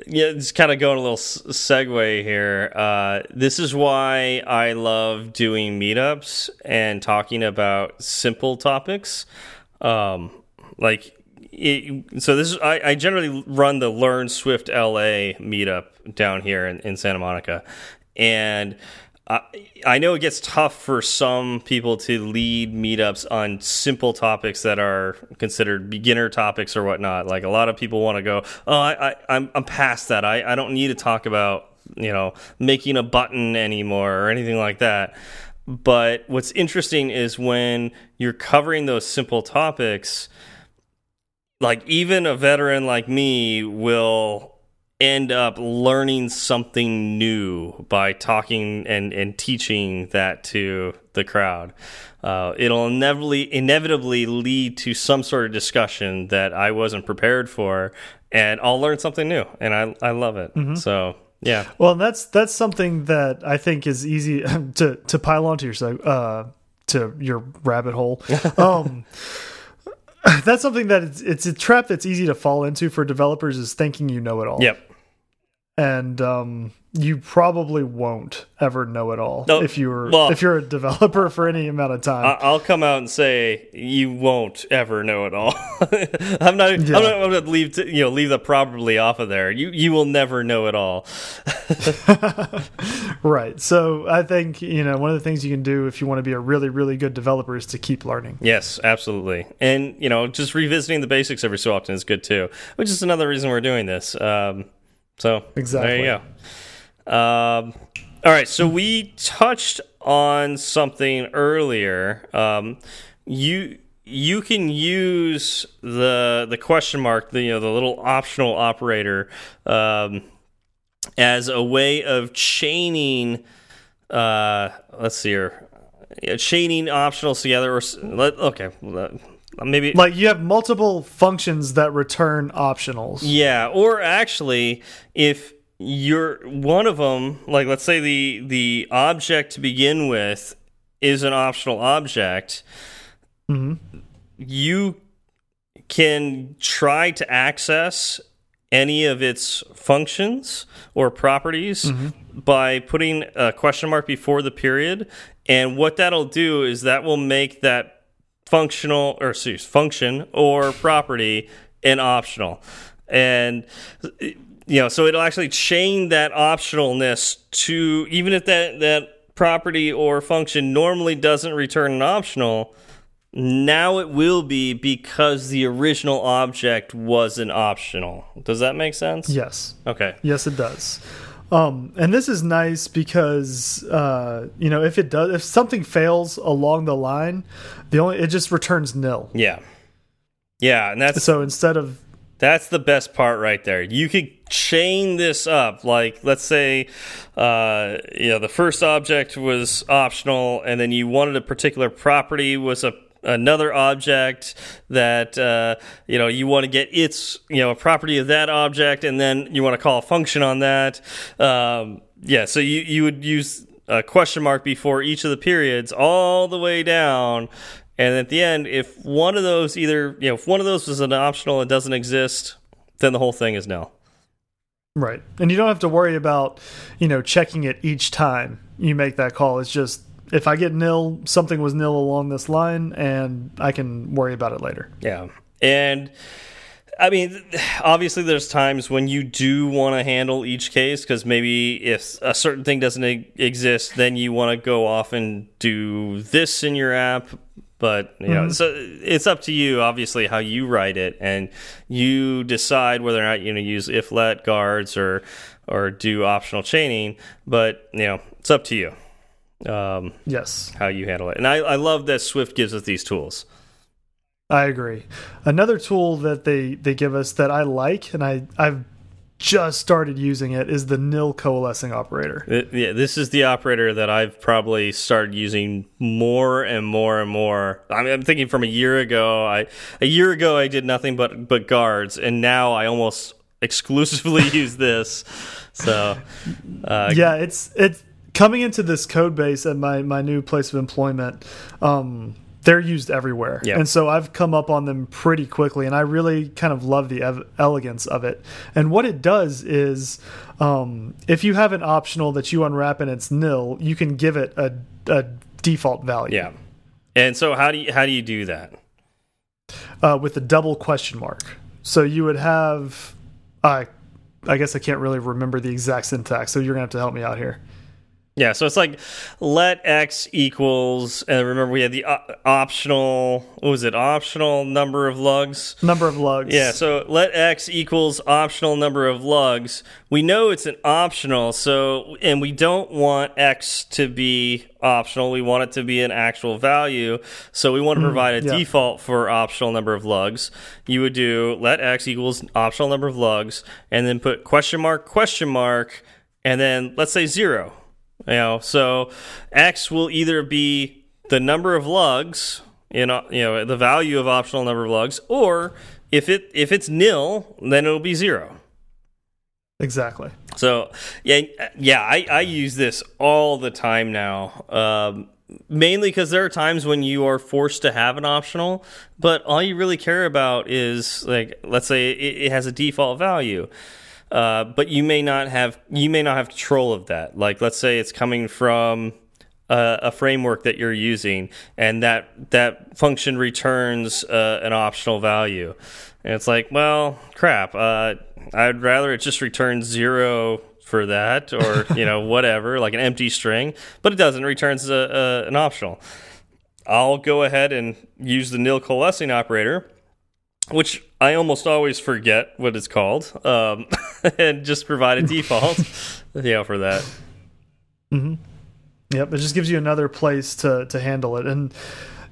B: yeah, just kind of going a little segue here. Uh, this is why I love doing meetups and talking about simple topics. Um, like, it, so this is I, I, generally run the Learn Swift LA meetup down here in, in Santa Monica, and I know it gets tough for some people to lead meetups on simple topics that are considered beginner topics or whatnot. Like a lot of people want to go, oh, I, I, I'm, I'm past that. I, I don't need to talk about you know making a button anymore or anything like that. But what's interesting is when you're covering those simple topics, like even a veteran like me will end up learning something new by talking and, and teaching that to the crowd. Uh, it'll inevitably inevitably lead to some sort of discussion that I wasn't prepared for, and I'll learn something new, and I I love it. Mm -hmm. So yeah.
A: Well, that's that's something that I think is easy to to pile onto your uh to your rabbit hole. um, that's something that it's, it's a trap that's easy to fall into for developers is thinking you know it all.
B: Yep.
A: And um, you probably won't ever know it all no, if you're well, if you're a developer for any amount of time.
B: I'll come out and say you won't ever know it all. I'm not. Yeah. I'm not going to leave you know leave the probably off of there. You you will never know it all.
A: right. So I think you know one of the things you can do if you want to be a really really good developer is to keep learning.
B: Yes, absolutely. And you know just revisiting the basics every so often is good too. Which is another reason we're doing this. Um, so exactly. There you go. Um, all right, so we touched on something earlier. Um, you you can use the the question mark, the you know the little optional operator, um, as a way of chaining. Uh, let's see here, chaining optionals together. Or let, okay, maybe
A: like you have multiple functions that return optionals.
B: Yeah, or actually, if you're one of them like let's say the the object to begin with is an optional object
A: mm -hmm.
B: you can try to access any of its functions or properties mm -hmm. by putting a question mark before the period and what that'll do is that will make that functional or excuse, function or property an optional and you know, so it'll actually chain that optionalness to even if that that property or function normally doesn't return an optional, now it will be because the original object was an optional. Does that make sense?
A: Yes.
B: Okay.
A: Yes, it does. Um, and this is nice because uh, you know if it does if something fails along the line, the only it just returns nil.
B: Yeah. Yeah, and that's
A: so instead of
B: that's the best part right there. You could chain this up. Like, let's say, uh, you know, the first object was optional, and then you wanted a particular property was a another object that uh, you know you want to get its you know a property of that object, and then you want to call a function on that. Um, yeah, so you you would use a question mark before each of the periods all the way down and at the end, if one of those either, you know, if one of those is an optional and doesn't exist, then the whole thing is null.
A: Right. And you don't have to worry about, you know, checking it each time you make that call. It's just if I get nil, something was nil along this line and I can worry about it later.
B: Yeah. And I mean, obviously, there's times when you do want to handle each case because maybe if a certain thing doesn't exist, then you want to go off and do this in your app but you know, mm -hmm. so it's up to you, obviously, how you write it, and you decide whether or not you're going to use if let guards or or do optional chaining. But you know, it's up to you. Um,
A: yes,
B: how you handle it, and I, I love that Swift gives us these tools.
A: I agree. Another tool that they they give us that I like, and I I've just started using it is the nil coalescing operator.
B: It, yeah, this is the operator that I've probably started using more and more and more. I mean, I'm thinking from a year ago. I a year ago I did nothing but but guards, and now I almost exclusively use this. So
A: uh, yeah, it's it's coming into this code base at my my new place of employment. Um, they're used everywhere.
B: Yeah.
A: And so I've come up on them pretty quickly, and I really kind of love the ev elegance of it. And what it does is, um, if you have an optional that you unwrap and it's nil, you can give it a, a default value.
B: Yeah. And so how do you how do you do that?
A: Uh, with the double question mark. So you would have, uh, I guess I can't really remember the exact syntax, so you're gonna have to help me out here.
B: Yeah, so it's like let x equals, and remember we had the optional, what was it, optional number of lugs?
A: Number of lugs.
B: Yeah, so let x equals optional number of lugs. We know it's an optional, so, and we don't want x to be optional. We want it to be an actual value. So we want to provide a
A: Mm, yeah.
B: default for optional number of lugs. You would do let x equals optional number of lugs, and then put question mark, question mark, and then let's say zero. You know, so x will either be the number of lugs, know, you know, the value of optional number of lugs, or if it if it's nil, then it'll be zero.
A: Exactly.
B: So yeah, yeah, I, I use this all the time now. Um, mainly because there are times when you are forced to have an optional, but all you really care about is like, let's say it, it has a default value. Uh, but you may not have you may not have control of that. Like, let's say it's coming from a, a framework that you're using, and that that function returns uh, an optional value, and it's like, well, crap. Uh, I'd rather it just returns zero for that, or you know, whatever, like an empty string. But it doesn't. It returns a, a, an optional. I'll go ahead and use the nil coalescing operator which I almost always forget what it's called, um, and just provide a default, you know, for that.
A: Yep, it just gives you another place to to handle it. And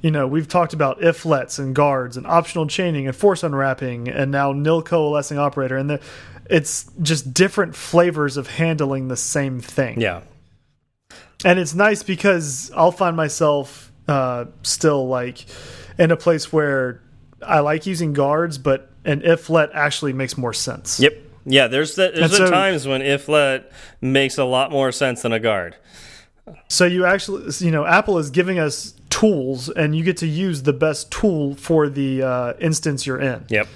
A: you know, we've talked about if lets and guards and optional chaining and force unwrapping and now nil coalescing operator and the, it's just different flavors of handling the same thing.
B: Yeah,
A: And it's nice because I'll find myself uh still like in a place where I like using guards, but an if let actually makes more sense.
B: yep, yeah. There's the, there's
A: so-
B: times when if let makes a lot more sense than a guard.
A: So you actually, you know, Apple is giving us tools, and you get to use the best tool for the uh, instance you're in,
B: Yep.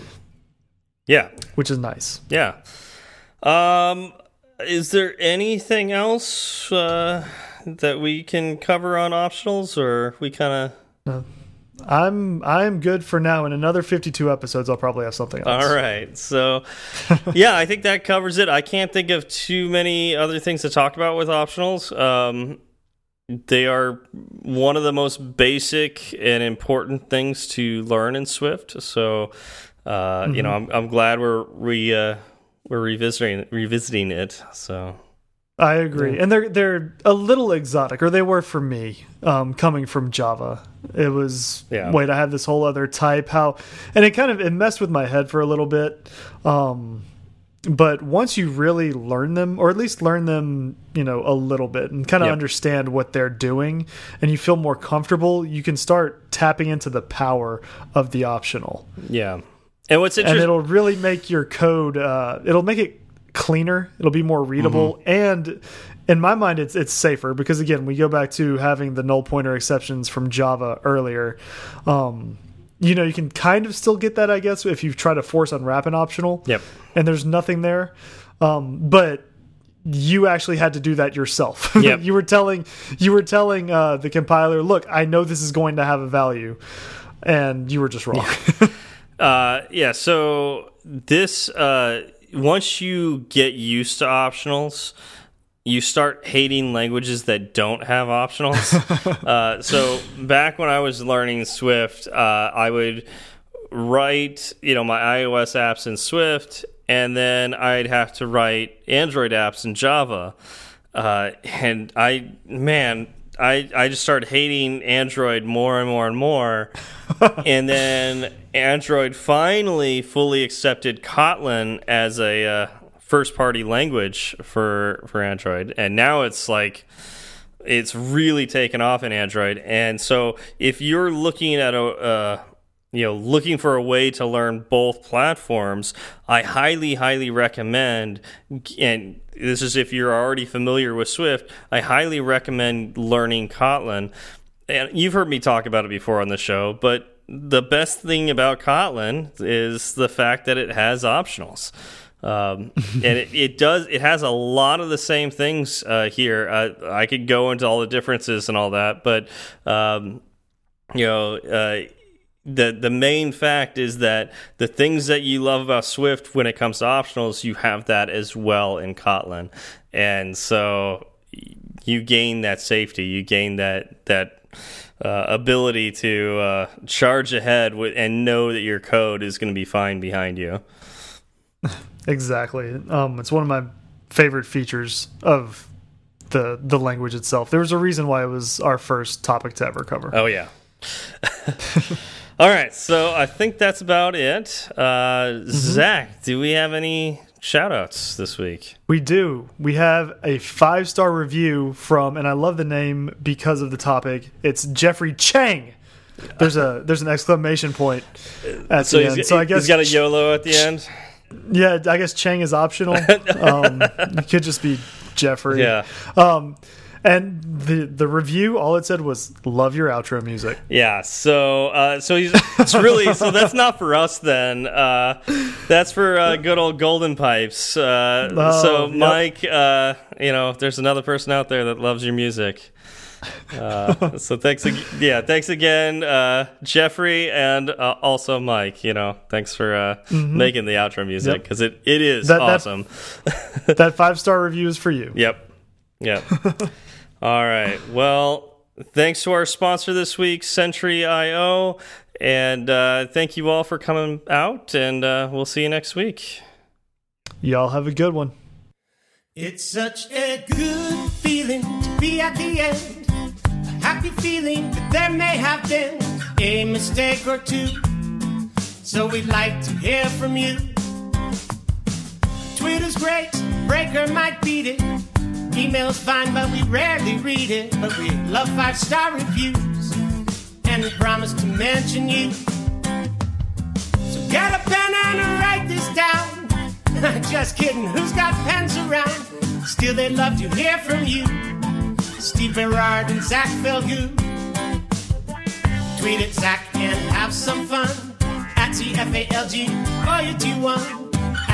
B: Yeah,
A: which is nice.
B: yeah. Um, is there anything else uh, that we can cover on optionals, or we kind of?
A: I'm I'm good for now. In another 52 episodes, I'll probably have something else.
B: All right. So, yeah, I think that covers it. I can't think of too many other things to talk about with optionals. Um, they are one of the most basic and important things to learn in Swift. So, uh, you know, I'm I'm glad we're re uh, we're revisiting revisiting it. So,
A: I agree, and they're they're a little exotic, or they were for me, um, coming from Java. It was
B: Yeah.
A: wait, I have this whole other type. How, and it kind of it messed with my head for a little bit. Um, but once you really learn them, or at least learn them, you know, a little bit, and kind of
B: Yep.
A: understand what they're doing, and you feel more comfortable, you can start tapping into the power of the optional,
B: yeah. And what's
A: and
B: interesting?
A: it'll really make your code. Uh, it'll make it cleaner. It'll be more readable, and in my mind, it's it's safer because again, we go back to having the null pointer exceptions from Java earlier. Um, you know, you can kind of still get that, I guess, if you try to force unwrap an optional.
B: Yep.
A: And there's nothing there, um, but you actually had to do that yourself.
B: Yep.
A: you were telling you were telling uh, the compiler, "Look, I know this is going to have a value," and you were just wrong.
B: Uh, yeah. So this, uh, once you get used to optionals, you start hating languages that don't have optionals. uh, so back when I was learning Swift, uh, I would write, you know, my iOS apps in Swift, and then I'd have to write Android apps in Java. Uh, and I, man, I I just started hating Android more and more and more. and then Android finally fully accepted Kotlin as a uh, first party language for for Android, and now it's like it's really taken off in Android. And so if you're looking at a uh, you know looking for a way to learn both platforms, I highly highly recommend and this is if you're already familiar with Swift, I highly recommend learning Kotlin. And you've heard me talk about it before on the show, but the best thing about Kotlin is the fact that it has optionals. Um, and it, it, does. It has a lot of the same things uh, here. Uh, I could go into all the differences and all that, but um, you know, uh, the the main fact is that the things that you love about Swift when it comes to optionals, you have that as well in Kotlin, and so you gain that safety. You gain that that. Uh, ability to uh, charge ahead with, and know that your code is going to be fine behind you.
A: Exactly. Um, it's one of my favorite features of the the language itself. There was a reason why it was our first topic to ever cover.
B: Oh yeah. All right, so I think that's about it. Uh, mm -hmm. Zach, do we have any shout outs this week?
A: We do. We have a five star review from, and I love the name because of the topic. It's Jeffrey Chang. There's a there's an exclamation point at
B: so
A: the end. So I guess
B: he's got a YOLO at the end.
A: Yeah, I guess Chang is optional. um, it could just be Jeffrey.
B: Yeah.
A: Um, and the the review, all it said was "Love your outro music."
B: Yeah. So uh, so he's it's really so that's not for us then. Uh, that's for uh, good old Golden Pipes. Uh, oh, so yep. Mike, uh, you know, there's another person out there that loves your music. Uh, so thanks, yeah, thanks again, uh, Jeffrey, and uh, also Mike. You know, thanks for mm -hmm. making the outro music because yep. it it is that, awesome.
A: That, that five star review is for you.
B: Yep, yep. All right. Well, thanks to our sponsor this week, Sentry.io, and uh, thank you all for coming out. And uh, we'll see you next week.
A: Y'all have a good one.
C: It's such a good feeling to be at the end A happy feeling that there may have been a mistake or two. So we'd like to hear from you. Twitter's great, Breaker might beat it. Email's fine, but we rarely read it. But we love five star reviews, and we promise to mention you. So get a pen and write this down. Just kidding, who's got pens around? Still, they'd love to hear from you. Steve Berard and Zach Falgout. Tweet at Zach and have some fun. At TFALG, OU21.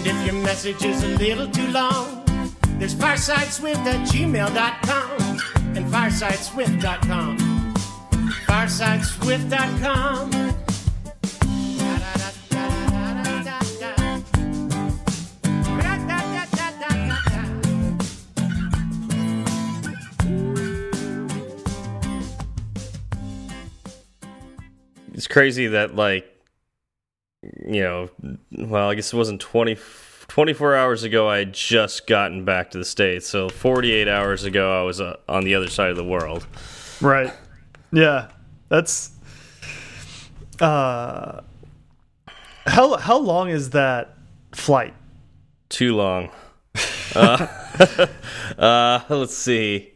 C: And if your message is a little too long, there's firesideswift at gmail.com and firesideswift.com. Firesideswift.com.
B: it's crazy that like you know, well, I guess it wasn't 20, 24 hours ago. I had just gotten back to the states, so forty eight hours ago I was uh, on the other side of the world.
A: Right. Yeah, that's. Uh, how how long is that flight?
B: Too long. uh, uh, let's see.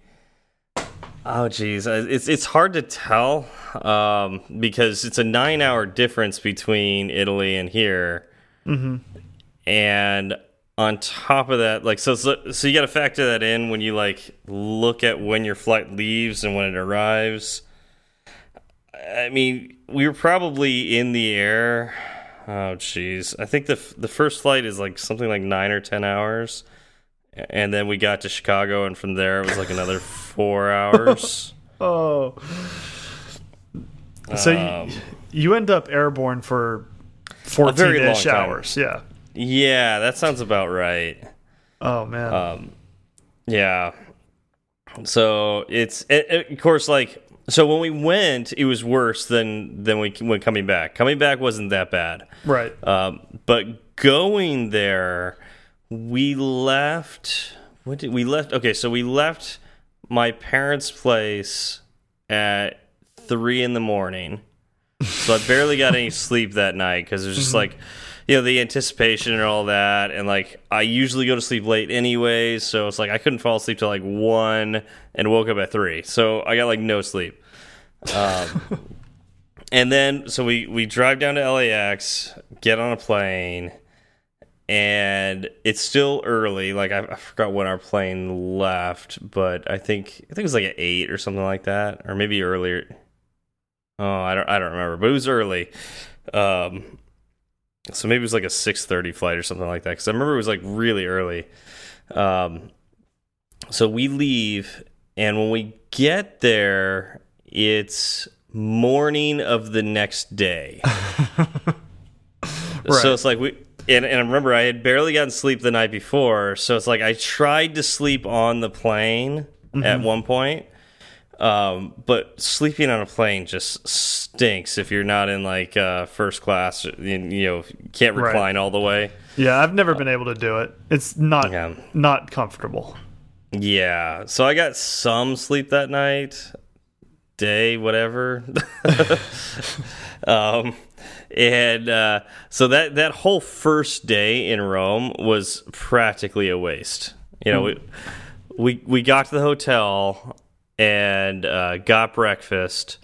B: Oh, geez, it's it's hard to tell um, because it's a nine hour difference between Italy and here.
A: Mm -hmm.
B: And on top of that, like so, so, so you got to factor that in when you like look at when your flight leaves and when it arrives. I mean, we were probably in the air. Oh, jeez, I think the the first flight is like something like nine or ten hours, and then we got to Chicago, and from there it was like another four hours.
A: oh. So um, you, you, end up airborne for 14 ish hours. Yeah.
B: Yeah, that sounds about right.
A: Oh, man.
B: Um, yeah. So it's, it, it, of course, like So when we went, it was worse than than we when coming back. Coming back wasn't that bad.
A: Right.
B: Um, but going there, we left. What did we left? Okay, so we left my parents' place at three in the morning. So I barely got any sleep that night because it was just like, you know, the anticipation and all that. And like, I usually go to sleep late anyways. So it's like I couldn't fall asleep till like one and woke up at three. So I got like no sleep. Um, and then, so we, we drive down to LAX, get on a plane and it's still early. Like I, I, forgot when our plane left, but I think I think it was like at eight or something like that, or maybe earlier. Oh, I don't I don't remember, but it was early. Um, so maybe it was like a six thirty flight or something like that. Because I remember it was like really early. Um, so we leave, and when we get there, it's morning of the next day. right. So it's like we and, and I remember I had barely gotten sleep the night before, so it's like I tried to sleep on the plane mm -hmm. at one point, um, but sleeping on a plane just stinks if you're not in like uh, first class. You, you know, can't recline right. all the way.
A: Yeah, I've never been able to do it. It's not yeah. not comfortable.
B: Yeah, so I got some sleep that night, day, whatever. um, and uh, so that that whole first day in Rome was practically a waste. You know, we we we got to the hotel and uh, got breakfast,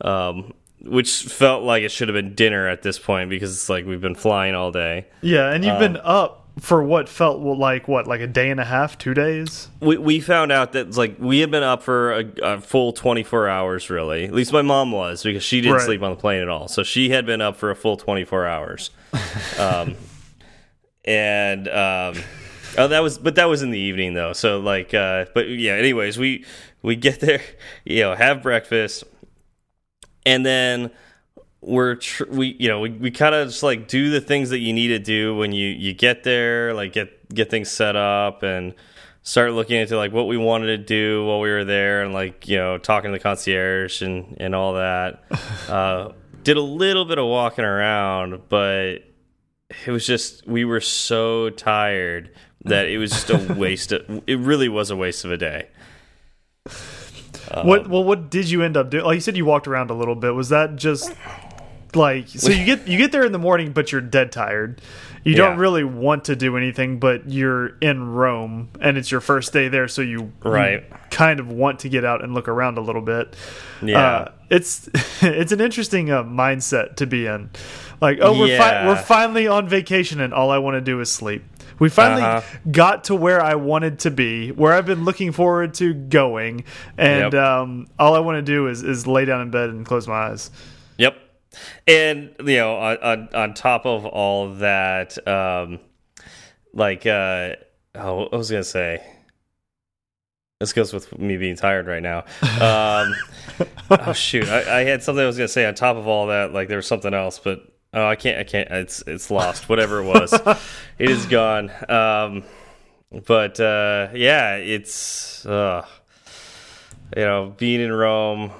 B: um, which felt like it should have been dinner at this point because it's like we've been flying all day.
A: Yeah, and you've um, been up for what felt like what like a day and a half, two days.
B: We we found out that like we had been up for a, a full twenty four hours. Really, at least my mom was because she didn't right. sleep on the plane at all. So she had been up for a full twenty four hours. um, and um, oh, that was but that was in the evening though. So like, uh, but yeah. Anyways, we we get there, you know, have breakfast, and then we're we you know we, we kind of just like do the things that you need to do when you you get there like get get things set up and start looking into like what we wanted to do while we were there and like you know talking to the concierge and and all that. Uh, did a little bit of walking around but it was just we were so tired that it was just a waste of, it really was a waste of a day
A: um, what well what did you end up doing? Like you said you walked around a little bit. Was that just like so you get you get there in the morning but you're dead tired. You yeah. don't really want to do anything but you're in rome and it's your first day there so you,
B: right.
A: you kind of want to get out and look around a little bit.
B: Yeah. Uh,
A: it's it's an interesting uh, mindset to be in. Like oh we're yeah. we're finally on vacation and all i want to do is sleep we finally uh -huh. got to where I wanted to be, where I've been looking forward to going, and yep. um, all I want to do is is lay down in bed and close my eyes.
B: Yep, and you know, on on, top of all that, um, like, uh, oh, I was gonna say. This goes with me being tired right now. Um, oh shoot, I, I, had something I was gonna say on top of all that. Like there was something else, but oh, I can't. I can't. It's it's lost. Whatever it was, it is gone. Um, but uh, yeah, it's uh, you know being in Rome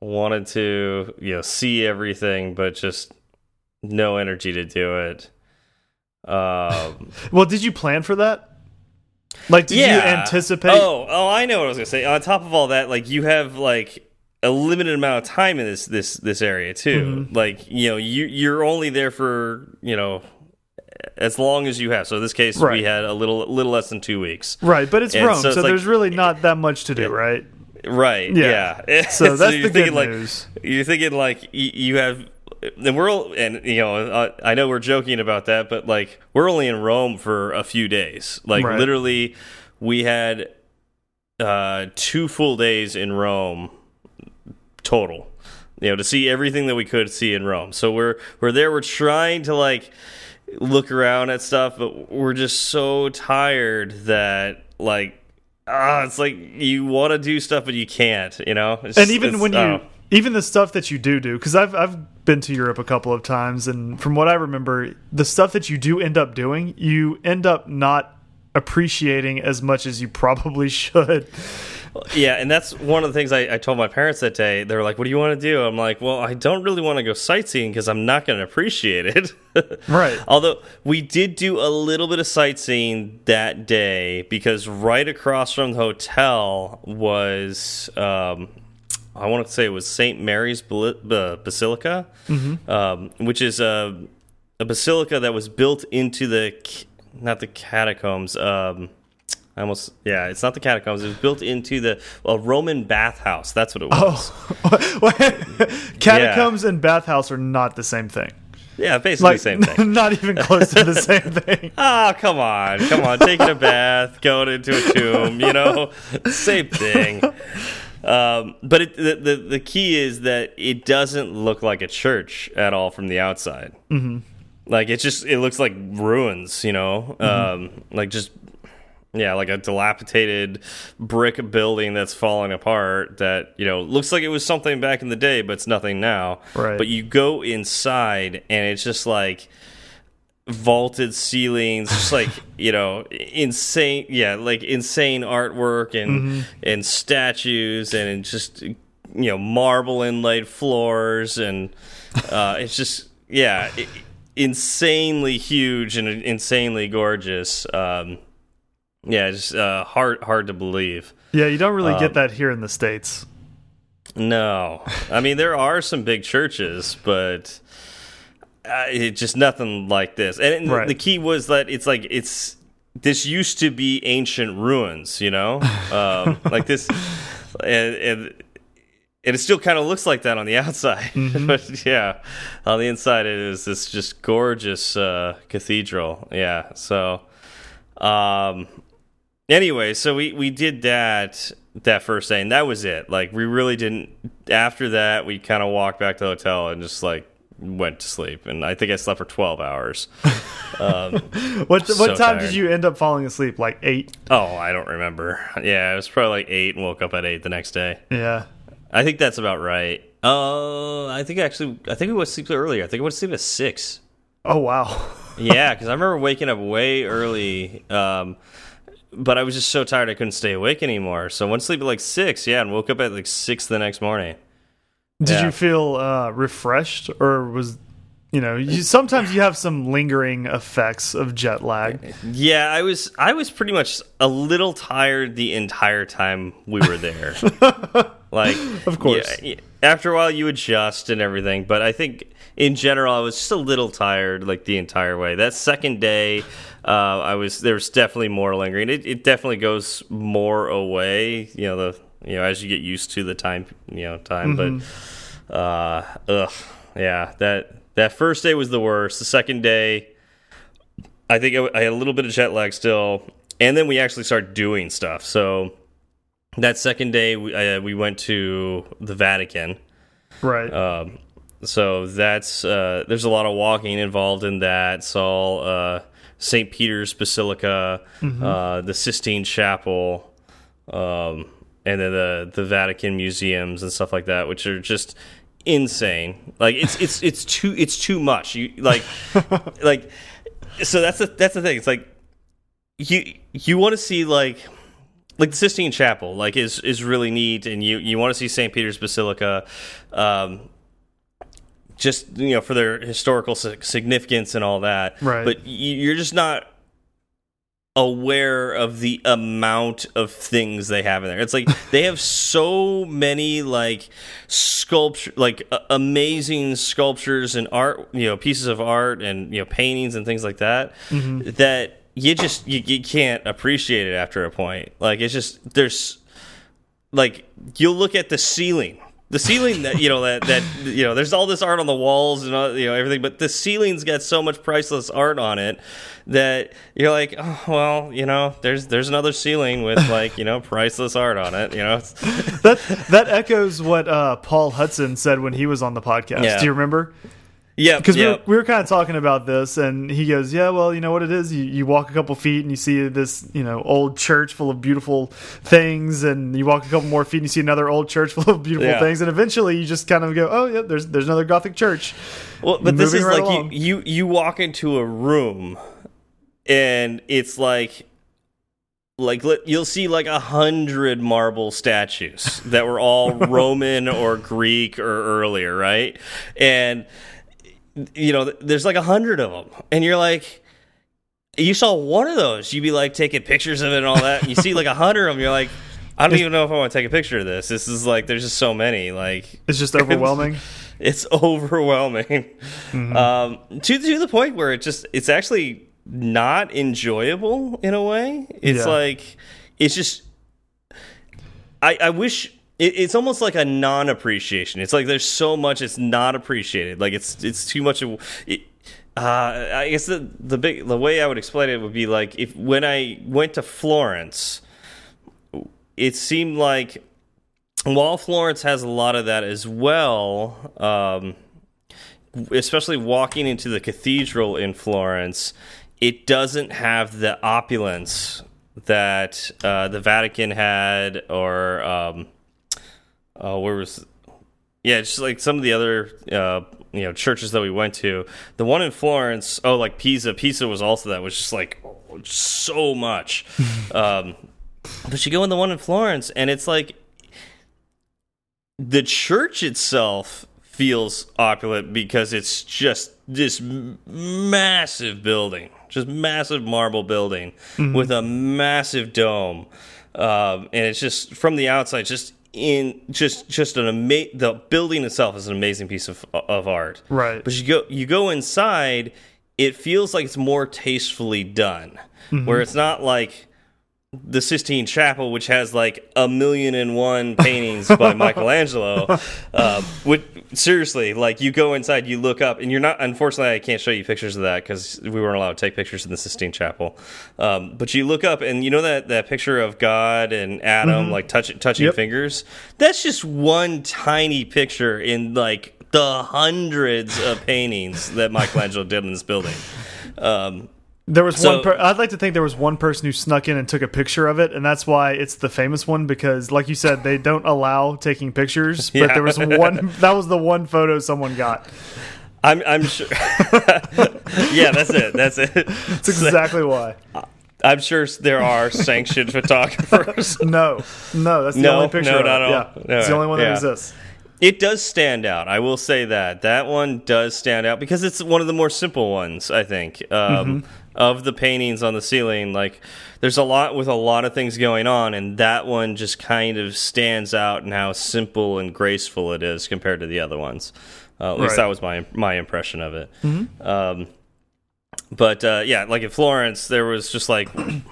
B: wanted to you know see everything, but just no energy to do it. Um,
A: well, did you plan for that? Like, did yeah. you anticipate?
B: Oh, oh, I know what I was gonna say. On top of all that, like you have like a limited amount of time in this this this area too. Mm -hmm. Like you know, you you're only there for you know as long as you have. So in this case, right. we had a little little less than two weeks.
A: Right, but it's and Rome, so, it's so like, there's really not that much to do, yeah. right?
B: Right. Yeah.
A: yeah. So that's so the good
B: like,
A: news.
B: You're thinking like you have the world, and you know, I know we're joking about that, but like we're only in Rome for a few days. Like right. literally, we had uh, two full days in Rome total. You know, to see everything that we could see in Rome. So we're we're there. We're trying to like look around at stuff, but we're just so tired that like ah, it's like you want to do stuff but you can't, you know. It's,
A: and even when you, oh. even the stuff that you do do, because I've I've been to Europe a couple of times, and from what I remember, the stuff that you do end up doing, you end up not appreciating as much as you probably should.
B: yeah, and that's one of the things I, I told my parents that day. They were like, "What do you want to do?" I'm like, "Well, I don't really want to go sightseeing because I'm not going to appreciate it."
A: Right.
B: Although we did do a little bit of sightseeing that day because right across from the hotel was, um, I want to say it was St. Mary's Bali- uh, Basilica, um, which is a, a basilica that was built into the, not the catacombs. Um, I almost, yeah, it's not the catacombs. It was built into the a Roman bathhouse. That's what it was.
A: Oh, catacombs and bathhouse are not the same thing.
B: Yeah, basically the same thing.
A: not even close to the same thing.
B: Oh, come on. Come on. Taking a bath, going into a tomb, you know, same thing. Um, but it, the, the, the key is that it doesn't look like a church at all from the outside. Mm -hmm. Like, it just, it looks like ruins, you know, um, like just, yeah, like a dilapidated brick building that's falling apart that, you know, looks like it was something back in the day, but it's nothing now.
A: Right.
B: But you go inside and it's just like, vaulted ceilings just like you know insane yeah like insane artwork and and statues and just you know marble inlaid floors and uh it's just yeah i insanely huge and insanely gorgeous um yeah just uh hard hard to believe.
A: Yeah, you don't really
B: Um,
A: get that here in the states.
B: no. I mean there are some big churches but uh, it just nothing like this. And
A: Right.
B: the key was that it's like it's this used to be ancient ruins you know? Um, like this and, and and it still kind of looks like that on the outside. But yeah on the inside it is this just gorgeous uh, cathedral. Yeah so um anyway so we we did that that first day and that was it like we really didn't after that we kind of walked back to the hotel and just like went to sleep and i think i slept for 12 hours
A: What what
B: so
A: time
B: tired.
A: did you end up falling asleep? Like eight?
B: oh i don't remember yeah it was probably like 8 and woke up at 8 the next day
A: Yeah.
B: i think that's about right uh i think actually i think we went to sleep earlier i think i went to sleep at 6
A: Oh wow.
B: yeah, because I remember waking up way early, um, but I was just so tired I couldn't stay awake anymore. So I went to sleep at like six, yeah, and woke up at like six the next morning.
A: Did
B: Yeah.
A: you feel uh, refreshed, or was you know? You, sometimes you have some lingering effects of jet lag.
B: Yeah, I was I was pretty much a little tired the entire time we were there. like,
A: Of course.
B: yeah, after a while you adjust and everything, but I think in general I was just a little tired like the entire way. That second day, uh, I was there was definitely more lingering. It, it definitely goes more away. You know the you know as you get used to the time you know time, but uh, ugh, yeah that that first day was the worst. The second day. I think I, I had a little bit of jet lag still, and then we actually started doing stuff. So that second day, we, uh, we went to the Vatican.
A: Right.
B: Um, so that's uh, there's a lot of walking involved in that. Saw uh, St. Peter's Basilica, uh, the Sistine Chapel, um, and then the the Vatican museums and stuff like that, which are just insane. Like it's it's it's too it's too much. You like like so that's the that's the thing. It's like you you want to see like like the Sistine Chapel like is is really neat, and you you want to see St. Peter's Basilica. Um, just you know for their historical significance and all that,
A: Right.
B: But you're just not aware of the amount of things they have in there. It's like they have so many like sculpture like uh, amazing sculptures and art, you know, pieces of art and you know paintings and things like that that you just you, you can't appreciate it after a point. Like it's just there's like you'll look at the ceiling the ceiling that you know that that you know there's all this art on the walls and all, you know everything but the ceiling's got so much priceless art on it that you're like oh well you know there's there's another ceiling with like you know priceless art on it you know
A: that that echoes what uh, Paul Hudson said when he was on the podcast.
B: Yeah.
A: Do you remember?
B: Yeah
A: Because we,
B: yeah
A: were, we were kind of talking about this, and he goes, "Yeah, well, you know what it is. You, you walk a couple feet, and you see this, you know, old church full of beautiful things, and you walk a couple more feet, and you see another old church full of beautiful
B: Yeah.
A: things, and eventually you just kind of go, "Oh, yeah, there's there's another Gothic church."
B: Well, but this is
A: right
B: like
A: along.
B: you, you you walk into a room and it's like like you'll see like a hundred marble statues that were all Roman or Greek or earlier, right? And you know, there's like a hundred of them, and you're like, you saw one of those, you'd be like taking pictures of it and all that. And you see like a hundred of them, you're like, I don't even know if I want to take a picture of this. This is like, there's just so many. Like,
A: It's just overwhelming.
B: it's overwhelming um, to to the point where it just it's actually not enjoyable in a way. It's
A: Yeah.
B: like it's just I I wish it, it's almost like a non appreciation. It's like there's so much it's not appreciated. Like it's it's too much of it. Uh, I guess the the big the way I would explain it would be like if when I went to Florence, it seemed like while Florence has a lot of that as well, um, especially walking into the cathedral in Florence, it doesn't have the opulence that uh, the Vatican had, or um, uh, where was yeah, just like some of the other uh, you know churches that we went to. The one in Florence, oh, like Pisa. Pisa was also that was just like so much. um, but you go in the one in Florence, and it's like the church itself feels opulent because it's just this massive building, just massive marble building with a massive dome, um, and it's just from the outside, just in just just an ama- the building itself is an amazing piece of of art.
A: Right.
B: But you go you go inside, it feels like it's more tastefully done, mm-hmm. where it's not like the Sistine Chapel, which has like a million and one paintings by Michelangelo. Uh, which, seriously, like you go inside, you look up, and you're not. Unfortunately, I can't show you pictures of that because we weren't allowed to take pictures in the Sistine Chapel. Um, but you look up, and you know that that picture of God and Adam like touch, touching
A: Yep.
B: fingers. That's just one tiny picture in like the hundreds of paintings that Michelangelo did in this building. Um,
A: There was
B: So-
A: one. Per I'd like to think there was one person who snuck in and took a picture of it, and that's why it's the famous one. Because, like you said, they don't allow taking pictures. But
B: Yeah.
A: there was one. That was the one photo someone got.
B: I'm I'm sure. yeah, that's it. That's it.
A: That's exactly why.
B: I'm sure there are sanctioned photographers.
A: No, no, that's the
B: No,
A: only picture.
B: no, not
A: it.
B: at all.
A: Yeah,
B: No,
A: it's the only one
B: yeah.
A: that exists.
B: It does stand out. I will say that that one does stand out because it's one of the more simple ones. I think um, of the paintings on the ceiling. Like, there's a lot with a lot of things going on, and that one just kind of stands out in how simple and graceful it is compared to the other ones. Uh, at least that was my my impression of it. Um, but uh, yeah, like in Florence, there was just like you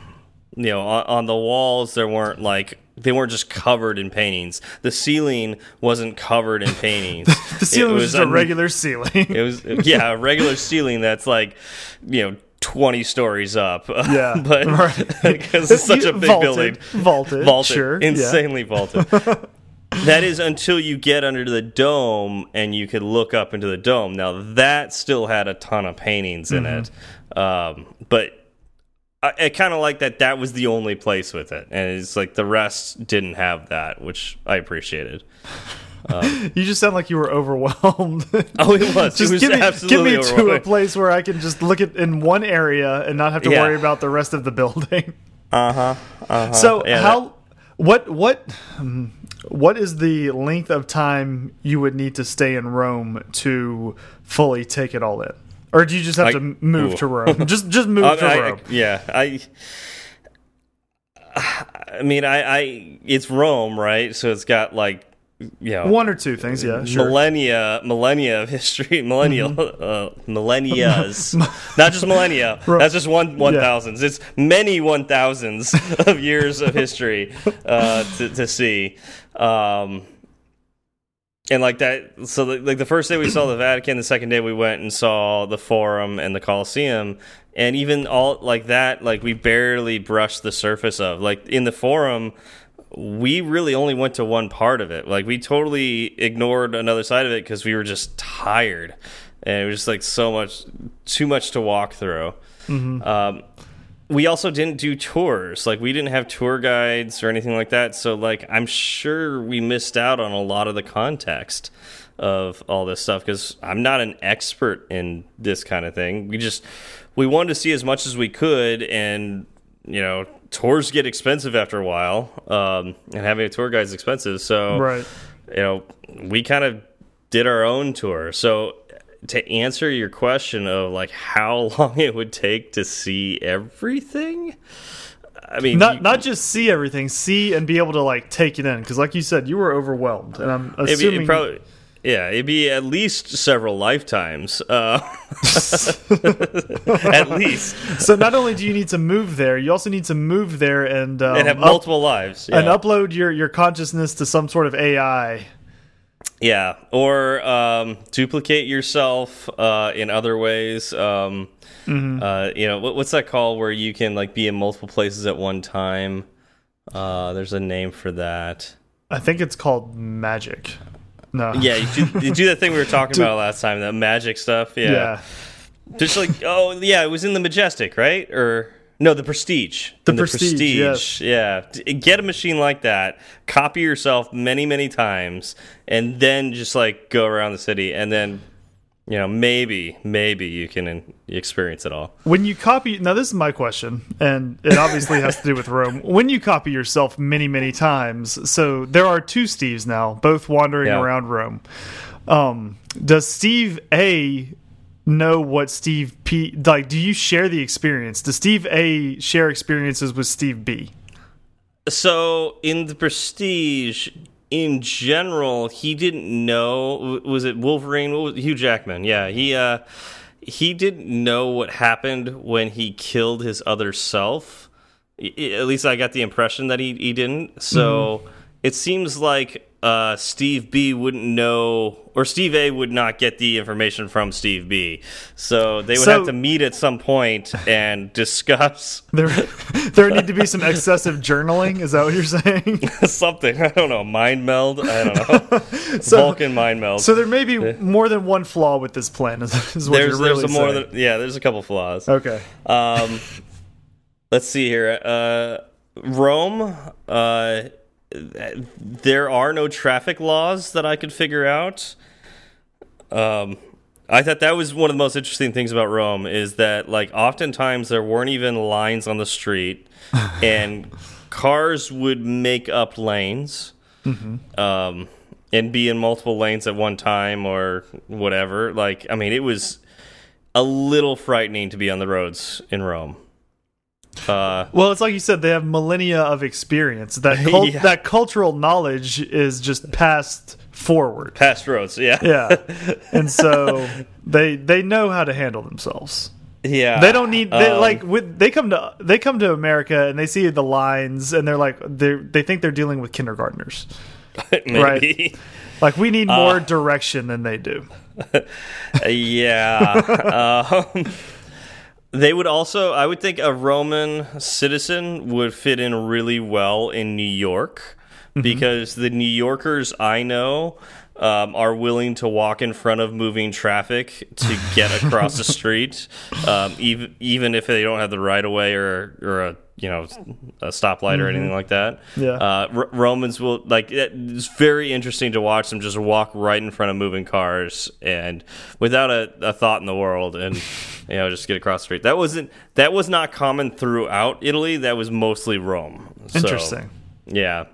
B: know on, on the walls there weren't like they weren't just covered in paintings. The ceiling wasn't covered in paintings.
A: The ceiling
B: It
A: was, just a regular ceiling.
B: It was yeah, a regular ceiling that's like you know. 20 stories up.
A: Yeah,
B: but because it's such a big
A: vaulted,
B: building.
A: Vaulted,
B: Vaulted.
A: sure, yeah.
B: Insanely vaulted. that is until you get under the dome and you could look up into the dome. Now, that still had a ton of paintings in
A: Mm-hmm.
B: it. Um, but I, I kind of like that that was the only place with it. And it's like the rest didn't have that, which I appreciated.
A: You just sound like you were overwhelmed.
B: Oh, it was.
A: just
B: it was
A: give me, give me to a place where I can just look at in one area and not have to
B: Yeah.
A: worry about the rest of the building.
B: Uh huh. Uh -huh.
A: So
B: Yeah,
A: how what what um, what is the length of time you would need to stay in Rome to fully take it all in, or do you just have
B: I-
A: to move
B: ooh.
A: to Rome? just just move
B: I-
A: to
B: I-
A: Rome.
B: yeah, I. I mean, I, I, it's Rome, right? So it's got like, you know,
A: One or two things, yeah, sure.
B: Millennia, millennia of history, millennial, uh, millennias, not just millennia. That's just one one thousands. It's many one thousands of years of history uh, to to see. Um, and like that, so the, like the first day we saw the Vatican, the second day we went and saw the Forum and the Colosseum, and even all like that, like we barely brushed the surface of. Like in the Forum, we really only went to one part of it. Like we totally ignored another side of it because we were just tired, and it was just like so much, too much to walk through. Um, we also didn't do tours. Like we didn't have tour guides or anything like that. So like I'm sure we missed out on a lot of the context of all this stuff because I'm not an expert in this kind of thing. We just we wanted to see as much as we could and you know tours get expensive after a while, um, and having a tour guide is expensive. So,
A: Right.
B: you know, we kind of did our own tour. So, to answer your question of like how long it would take to see everything, I mean,
A: Not
B: you-
A: not just see everything, see and be able to like take it in. Because like you said, you were overwhelmed, and I'm assuming
B: it'd probably. Yeah, it'd be at least several lifetimes. Uh, at least.
A: so. Not only do you need to move there, you also need to move there and um,
B: And have multiple lives.
A: and upload your your consciousness to some sort of AI.
B: Yeah, or um, duplicate yourself uh, in other ways. Um,
A: Mm-hmm.
B: uh, you know, what, what's that called where you can like be in multiple places at one time? Uh, there's a name for that.
A: I think it's called magic. No.
B: Yeah, you do, you do that thing we were talking about last time, that magic stuff. Yeah.
A: Yeah.
B: just like oh yeah, it was in the Majestic, right? Or no, the Prestige.
A: The
B: In
A: Prestige, yes.
B: Yeah, get a machine like that, copy yourself many many times, and then just like go around the city, and then you know maybe maybe you can experience it all.
A: When you copy, now this is my question, and it obviously has to do with Rome. When you copy yourself many, many times, so there are two Steves now, both wandering
B: Yeah.
A: around Rome. Um, does Steve A know what Steve P like? Do you share the experience? Does Steve A share experiences with Steve B?
B: So in the Prestige, in general, he didn't know. Was it Wolverine? Was, Hugh Jackman. Yeah, he uh, he didn't know what happened when he killed his other self. At least I got the impression that he he didn't. So it seems like uh, Steve B wouldn't know, or Steve A would not get the information from Steve B. So they would
A: So-
B: have to meet at some point and discuss
A: There, there need to be some excessive journaling. Is that what you're saying?
B: something. I don't know. Mind meld. I don't know. Vulcan mind meld.
A: So there may be more than one flaw with this plan. Is, is what
B: there's
A: you're really
B: there's a more
A: saying.
B: than yeah. There's a couple flaws.
A: Okay.
B: Um, let's see here. Uh, Rome. Uh, there are no traffic laws that I could figure out. Um, I thought that was one of the most interesting things about Rome is that like oftentimes there weren't even lines on the street, and cars would make up lanes, um, and be in multiple lanes at one time or whatever. Like I mean, it was a little frightening to be on the roads in Rome. Uh,
A: Well, it's like you said; they have millennia of experience. That cult
B: Yeah.
A: that cultural knowledge is just passed forward.
B: past roads, yeah,
A: Yeah, and so they they know how to handle themselves.
B: yeah.
A: They don't need they,
B: Um,
A: like with, they come to they come to America and they see the lines and they're like they they think they're dealing with kindergartners.
B: maybe.
A: Like we need
B: Uh.
A: more direction than they do.
B: yeah. um, they would also, I would think, a Roman citizen would fit in really well in New York because the New Yorkers I know. Um, are willing to walk in front of moving traffic to get across the street, um, even even if they don't have the right of way or or a you know a stoplight or anything like that.
A: Yeah.
B: Uh, R Romans will like it's very interesting to watch them just walk right in front of moving cars and without a, a thought in the world and you know just get across the street. That wasn't that was not common throughout Italy. That was mostly Rome. So,
A: Interesting.
B: yeah.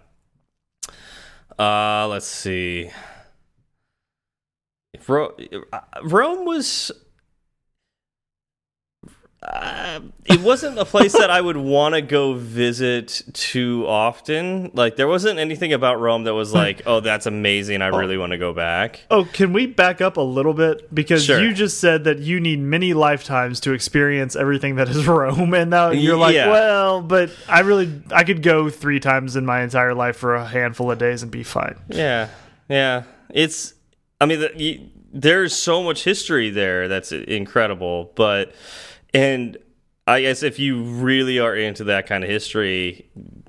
B: Uh, let's see. Ro uh, Rome was. Uh, it wasn't a place that I would want to go visit too often. Like there wasn't anything about Rome that was like, "Oh, that's amazing! I really want to go back."
A: Oh, can we back up a little bit because
B: Sure.
A: you just said that you need many lifetimes to experience everything that is Rome, and now you're like,
B: Yeah.
A: well, but I really I could go three times in my entire life for a handful of days and be fine.
B: Yeah, yeah. It's. I mean, the, you, there's so much history there that's incredible, but and I guess if you really are into that kind of history,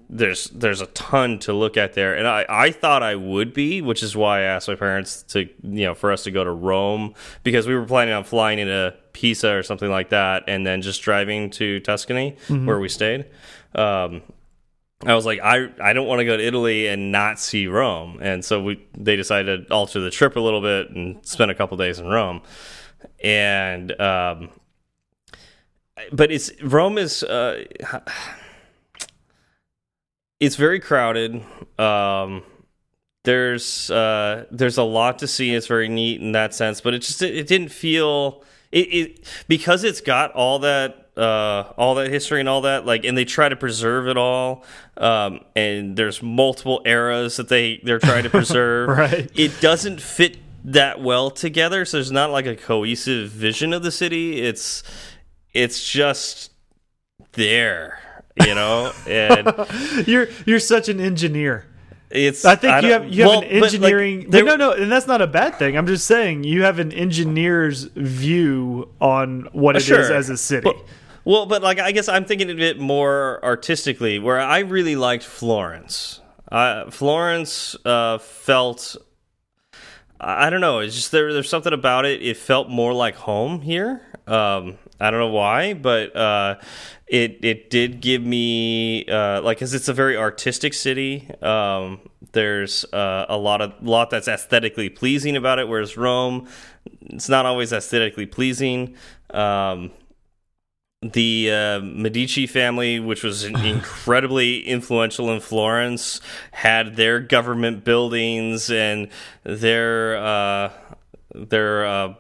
B: there's there's a ton to look at there, and I I thought I would be, which is why I asked my parents to you know for us to go to Rome because we were planning on flying into Pisa or something like that, and then just driving to Tuscany where we stayed. Um, I was like, I I don't want to go to Italy and not see Rome, and so we they decided to alter the trip a little bit and spend a couple days in Rome, and um, but it's Rome is uh, it's very crowded. Um, there's uh, there's a lot to see. It's very neat in that sense, but it just it, it didn't feel it, it because it's got all that uh, all that history and all that like and they try to preserve it all um, and there's multiple eras that they they're trying to preserve
A: Right.
B: it doesn't fit that well together so there's not like a cohesive vision of the city it's it's just there you know and
A: You're you're such an engineer.
B: it's
A: I think you have you have
B: well,
A: an
B: but, like,
A: engineering.
B: there-
A: no, no, and that's not a bad thing. I'm just saying you have an engineer's view on what it is
B: Sure.
A: as a city.
B: Well, well, but like I guess I'm thinking of it more artistically, where I really liked Florence. Uh, Florence uh, felt. I I don't know. It's just there. There's something about it. It felt more like home here. Um, I don't know why, but uh, it it did give me uh, like because it's a very artistic city. Um, there's uh, a lot of lot that's aesthetically pleasing about it, whereas Rome, it's not always aesthetically pleasing. Um, the uh, Medici family, which was incredibly influential in Florence, had their government buildings and their uh, their uh,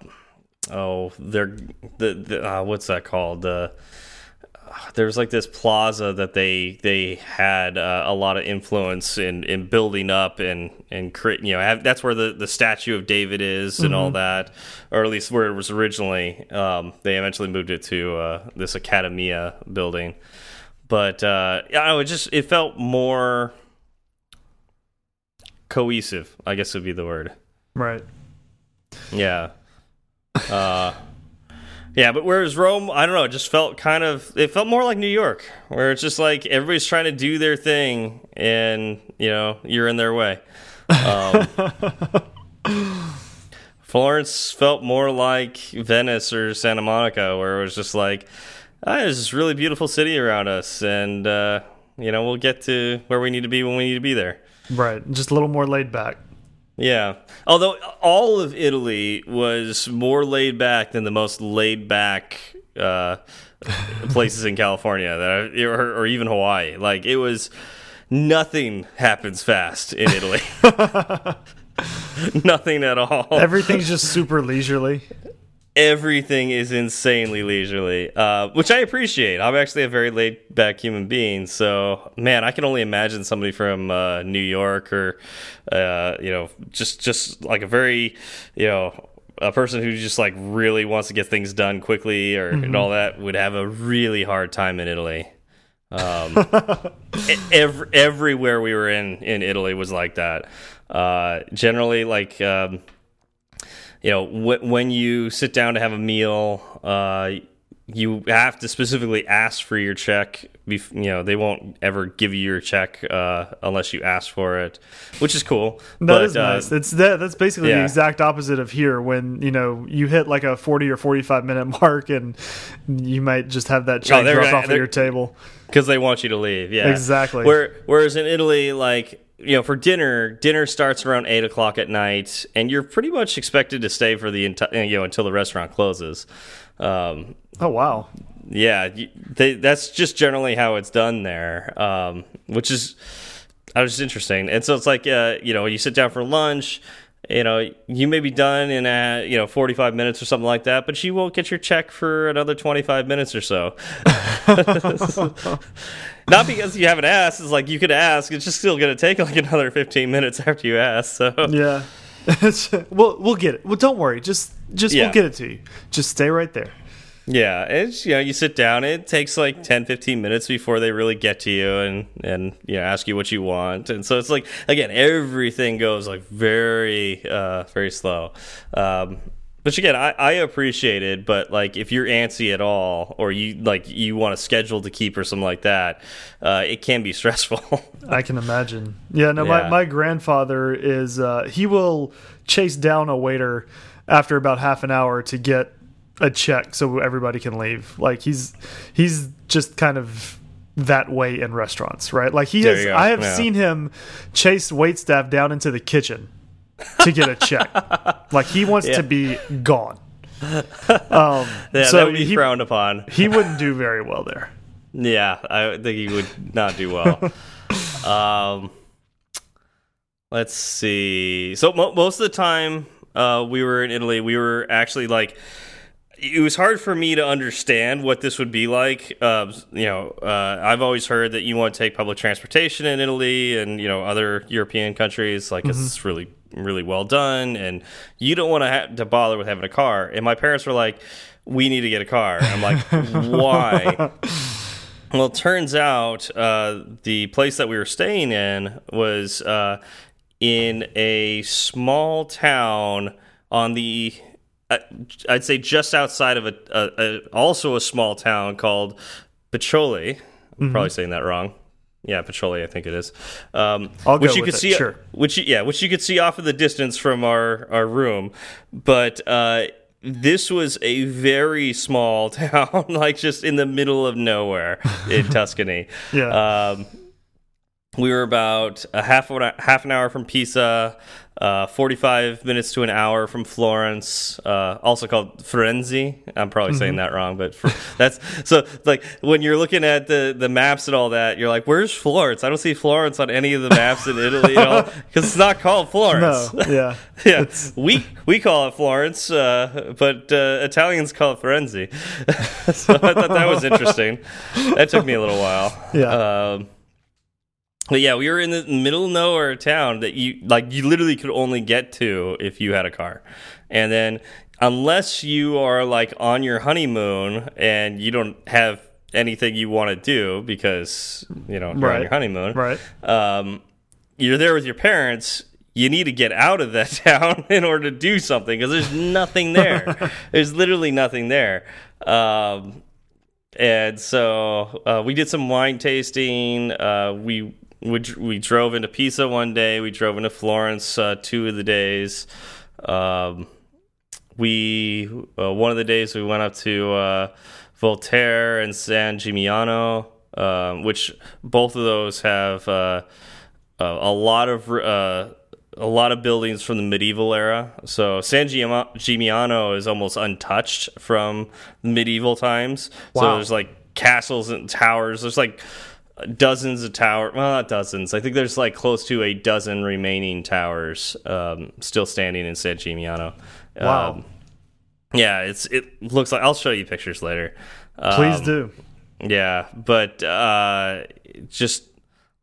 B: oh their the, the uh, what's that called? The there was like this plaza that they they had uh, a lot of influence in in building up and and cre- you know have, that's where the the statue of David is and all that or at least where it was originally. Um, they eventually moved it to uh, this Academia building. But uh, I don't know it just it felt more cohesive I guess would be the word.
A: Right.
B: yeah. Uh Yeah, but whereas Rome, I don't know, it just felt kind of it felt more like New York, where it's just like everybody's trying to do their thing and, you know, you're in their way. Um Florence felt more like Venice or Santa Monica, where it was just like, ah, there's this really beautiful city around us, and uh, you know, we'll get to where we need to be when we need to be there.
A: Right. Just a little more laid back.
B: Yeah. Although all of Italy was more laid back than the most laid back uh, places in California that I, or, or even Hawaii. Like it was nothing happens fast in Italy. nothing at all.
A: Everything's just super leisurely.
B: Everything is insanely leisurely, uh, which I appreciate. I'm actually a very laid back human being, so man, I can only imagine somebody from uh, New York or uh, you know, just just like a very you know a person who just like really wants to get things done quickly or and all that would have a really hard time in Italy. Um, every, everywhere we were in in Italy was like that. Uh, generally, like. Um, you know, wh when you sit down to have a meal, uh, you have to specifically ask for your check. Bef you know, they won't ever give you your check uh, unless you ask for it, which is cool.
A: That
B: but,
A: is
B: uh,
A: nice. It's that. That's basically the exact opposite of here. When you know you hit like a forty or forty-five minute mark, and you might just have that check
B: Oh,
A: dropped off at your table.
B: because they want you to leave. Yeah,
A: Exactly.
B: Where whereas in Italy, like you know, for dinner, dinner starts around eight o'clock at night, and you're pretty much expected to stay for the entire you know until the restaurant closes. Um,
A: Oh wow.
B: yeah, they, that's just generally how it's done there, um, which is I was just interesting. And so it's like uh, you know, you sit down for lunch. You know, you may be done in uh, you know forty five minutes or something like that, but you won't get your check for another twenty five minutes or so. Not because you haven't asked. It's like you could ask. It's just still going to take like another fifteen minutes after you ask. So
A: Yeah. we'll we'll get it. Well, don't worry. Just just
B: Yeah.
A: we'll get it to you. Just stay right there.
B: Yeah, it's you know you sit down. It takes like 10, 15 minutes before they really get to you and and you know ask you what you want. And so it's like again everything goes like very uh, very slow. Um, which again I, I appreciate it, but like if you're antsy at all or you like you want a schedule to keep or something like that, uh, it can be stressful.
A: I can imagine. Yeah, no,
B: Yeah.
A: my, my grandfather is uh he will chase down a waiter after about half an hour to get a check so everybody can leave. Like he's he's just kind of that way in restaurants, right? Like he
B: There
A: has. I have
B: Yeah.
A: seen him chase wait staff down into the kitchen to get a check. like he wants
B: Yeah.
A: to be gone. Um
B: yeah,
A: so
B: that would be
A: he,
B: frowned upon.
A: he wouldn't do very well there.
B: Yeah, I think he would not do well. Um, let's see. So mo most of the time uh, we were in Italy, we were actually like it was hard for me to understand what this would be like. Uh, you know, uh, I've always heard that you want to take public transportation in Italy and you know other European countries, like mm -hmm. it's really really well done, and you don't want to have to bother with having a car. And my parents were like, "We need to get a car." I'm like, "Why?" well, it turns out uh, the place that we were staying in was uh, in a small town on the I'd say just outside of a, a, a also a small town called Peccioli. I'm mm -hmm. probably saying that wrong. Yeah, Peccioli, I think it is. Um, which you could
A: it.
B: see,
A: sure.
B: which yeah, which you could see off of the distance from our our room, but. Uh, this was a very small town, like just in the middle of nowhere in Tuscany.
A: yeah. Um,
B: we were about a half half an hour from Pisa, uh, 45 minutes to an hour from Florence, uh, also called Firenze. I'm probably mm -hmm. saying that wrong, but for, that's so like when you're looking at the the maps and all that, you're like, "Where's Florence? I don't see Florence on any of the maps in Italy because it's not called Florence."
A: No, yeah,
B: yeah. It's... We we call it Florence, uh, but uh, Italians call it Firenze. so I thought that was interesting. that took me a little while.
A: Yeah. Um,
B: but yeah, we were in the middle of nowhere town that you like you literally could only get to if you had a car. And then unless you are like on your honeymoon and you don't have anything you want to do because you know you're
A: right.
B: on your honeymoon,
A: right?
B: Um, you're there with your parents. You need to get out of that town in order to do something because there's nothing there. there's literally nothing there. Um, and so uh, we did some wine tasting. Uh, we we, we drove into Pisa one day. We drove into Florence uh, two of the days. Um, we uh, one of the days we went up to uh, Volterra and San Gimignano, um, which both of those have uh, a lot of uh, a lot of buildings from the medieval era. So San Gimignano is almost untouched from medieval times. Wow. So there's like castles and towers. There's like dozens of towers. Well, not dozens. I think there's like close to a dozen remaining towers um, still standing in San Gimignano.
A: Wow.
B: Um, yeah, it's it looks like I'll show you pictures later.
A: Um, Please do.
B: Yeah, but uh, just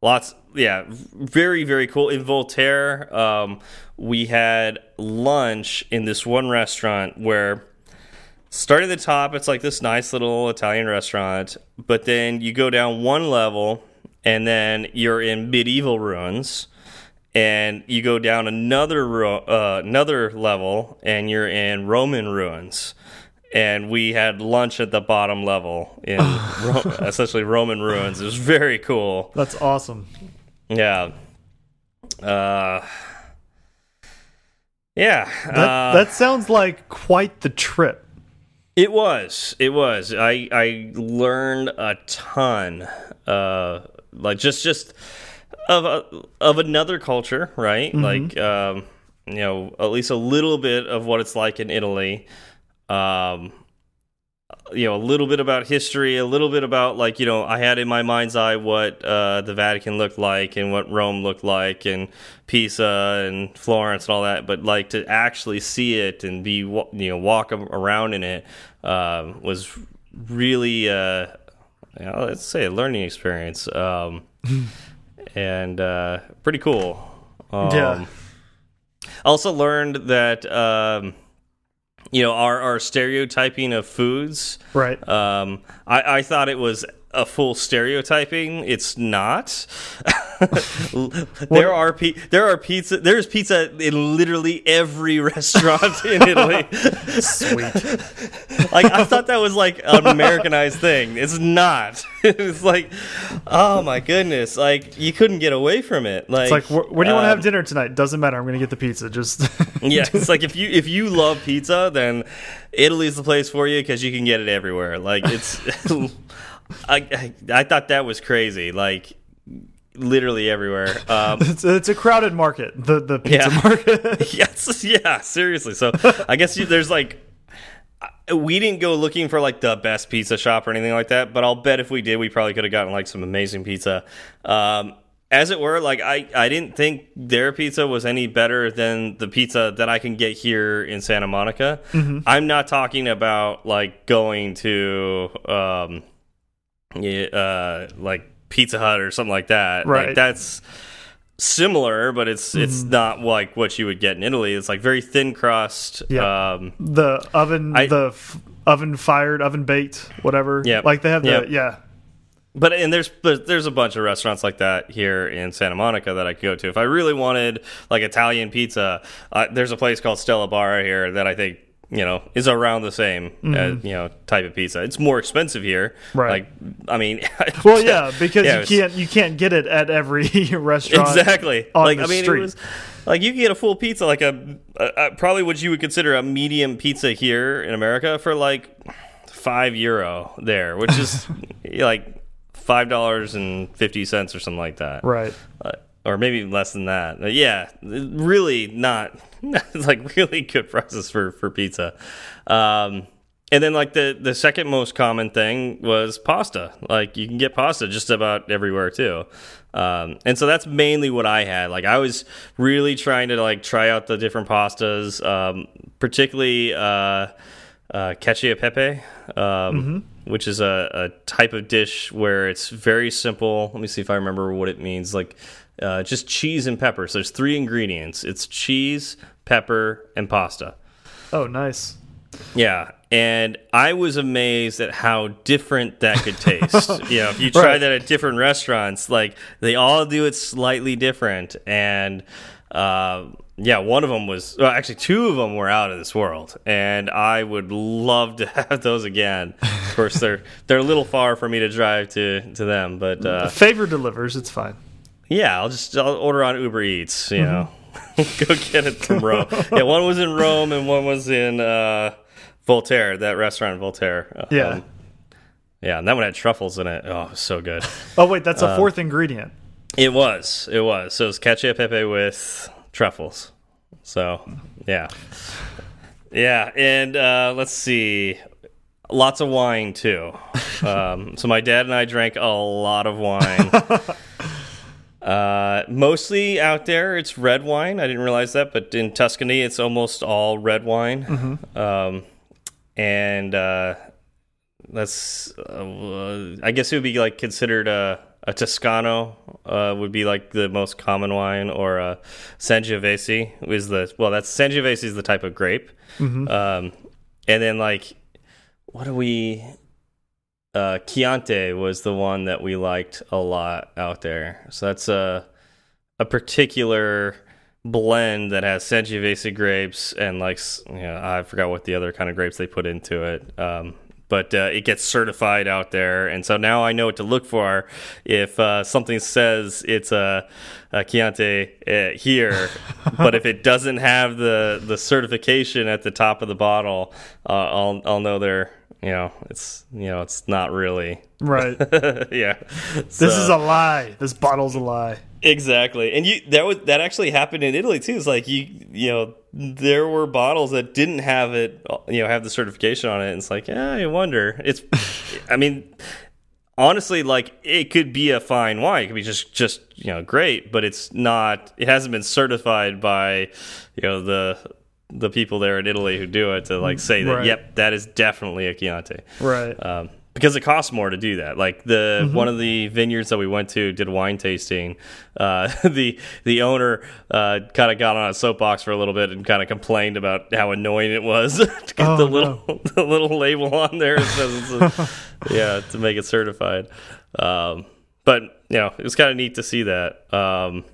B: lots. Yeah, very very cool. In Volterra, um, we had lunch in this one restaurant where start at the top it's like this nice little italian restaurant but then you go down one level and then you're in medieval ruins and you go down another uh, another level and you're in roman ruins. And we had lunch at the bottom level in Ro essentially roman ruins. It was very cool.
A: That's awesome.
B: Yeah. Uh yeah
A: that, uh, that sounds like quite the trip
B: it was. It was. I I learned a ton. Uh, like just just of a, of another culture, right? Mm -hmm. Like um, you know, at least a little bit of what it's like in Italy. Um, you know a little bit about history, a little bit about like you know I had in my mind's eye what uh, the Vatican looked like and what Rome looked like and Pisa and Florence and all that, but like to actually see it and be you know walk around in it uh, was really uh, you know, let's say a learning experience um, and uh, pretty cool. Um,
A: yeah.
B: Also learned that. Um, you know our our stereotyping of foods.
A: Right.
B: Um, I I thought it was a full stereotyping. It's not. there are there are pizza. There's pizza in literally every restaurant in Italy.
A: Sweet.
B: like I thought that was like an Americanized thing. It's not. it's like, oh my goodness! Like you couldn't get away from it. Like,
A: it's like where, where do you um, want to have dinner tonight? Doesn't matter. I'm going to get the pizza. Just
B: yeah. It's like if you if you love pizza, then Italy's the place for you because you can get it everywhere. Like it's. I, I, I thought that was crazy. Like literally everywhere. Um,
A: it's, it's, a crowded market. The the pizza yeah. market.
B: yes, yeah, seriously. So I guess you, there's like we didn't go looking for like the best pizza shop or anything like that, but I'll bet if we did, we probably could have gotten like some amazing pizza. Um, as it were, like I, I didn't think their pizza was any better than the pizza that I can get here in Santa Monica.
A: Mm-hmm.
B: I'm not talking about like going to um, yeah, uh, like Pizza Hut or something like that.
A: Right.
B: Like, that's similar, but it's it's
A: Mm-hmm.
B: not like what you would get in Italy. It's like very thin crust.
A: Yeah.
B: Um,
A: the oven,
B: I-
A: the f oven fired, oven baked, whatever.
B: Yeah.
A: Like they have the
B: Yep.
A: yeah.
B: But and there's but there's a bunch of restaurants like that here in Santa Monica that I could go to if I really wanted like Italian pizza. Uh, there's a place called Stella Barra here that I think you know is around the same as, you know type of pizza. It's more expensive here.
A: Mm-hmm. Right.
B: Like I mean.
A: Well, yeah, because
B: Yeah,
A: you
B: was-
A: can't you can't get it at every restaurant.
B: Exactly.
A: on
B: like
A: the
B: I mean,
A: street.
B: it was like you could get a full pizza, like a, a, a probably what you would consider a medium pizza here in America for like five euro there, which is like five dollars and fifty cents or something like that,
A: Right.
B: Uh, or maybe less than that. Uh, yeah, really not like really good prices for for pizza. Um, and then like the the second most common thing was pasta. Like you can get pasta just about everywhere too. Um, and so that's mainly what I had. Like I was really trying to like try out the different pastas, um, particularly uh, uh, cacio e pepe, um, which is a, a type of dish where it's very simple. Let me see if I remember what it means. Like uh, just cheese and pepper. So there's three ingredients. It's cheese, pepper, and pasta.
A: Oh, nice.
B: Yeah, and I was amazed at how different that could taste. you know, if you try
A: Right.
B: that at different restaurants, like they all do it slightly different. And uh, yeah, one of them was well, actually two of them were out of this world, and I would love to have those again. Of course, they're they're a little far for me to drive to to them, but uh,
A: Favor delivers. It's fine.
B: yeah, I'll just I'll order on Uber Eats. You know, go get it from Rome. yeah, one was in Rome and one was in uh, Volterra, that restaurant in Volterra. Um,
A: Yeah.
B: yeah, and that one had truffles in it. Oh, it so good.
A: Oh wait, that's
B: Um,
A: a fourth ingredient.
B: it was. It was. So it was cacio pepe with truffles. So yeah, yeah, and uh, let's see. Lots of wine too. Um, so my dad and I drank a lot of wine. Uh, mostly out there, it's red wine. I didn't realize that, but in Tuscany, it's almost all red wine. Um, and uh, that's, uh, I guess it would be like considered a, a Toscano uh, would be like the most common wine, or a Sangiovese is the well, that's Sangiovese is the type of grape. Um, and then like, what do we? Uh, Chianti was the one that we liked a lot out there. So that's a a particular blend that has Sangiovese grapes and like you know, I forgot what the other kind of grapes they put into it. Um, but uh, it gets certified out there, and so now I know what to look for if uh, something says it's a, a Chianti uh, here, but if it doesn't have the the certification at the top of the bottle, uh, I'll I'll know they're you know it's you know it's not really
A: Right.
B: yeah.
A: This is a lie. This bottle's a lie.
B: Exactly, and you that was that actually happened in Italy too. It's like you you know there were bottles that didn't have it, you know, have the certification on it. And it's like, yeah, I wonder. It's, I mean, honestly, like it could be a fine wine. It could be just just you know great, but it's not. It hasn't been certified by you know the the people there in Italy who do it to like say that
A: Right.
B: yep, that is definitely a Chianti
A: Right.
B: um, because it costs more to do that. Like the one of the vineyards that we went to did wine tasting. Uh, the the owner uh, kind of got on a soapbox for a little bit and kind of complained about how annoying it was to get
A: Oh,
B: the
A: no.
B: little the little label on there says it's a, yeah to make it certified. Um, but you know it was kind of neat to see that. Um,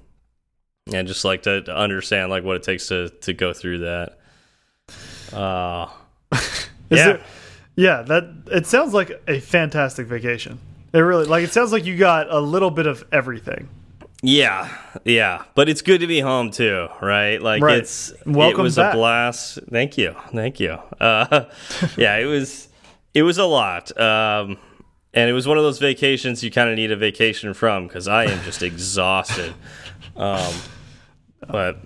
B: and just like to, to understand like what it takes to to go through that. Uh, yeah.
A: there- yeah, that it sounds like a fantastic vacation. It really like it sounds like you got a little bit of everything.
B: Yeah, yeah, but it's good to be home too, right? Like
A: Right.
B: it's
A: Welcome
B: it was
A: back.
B: a blast. Thank you, thank you. Uh, yeah, it was it was a lot, um, and it was one of those vacations you kind of need a vacation from because I am just exhausted. Um, but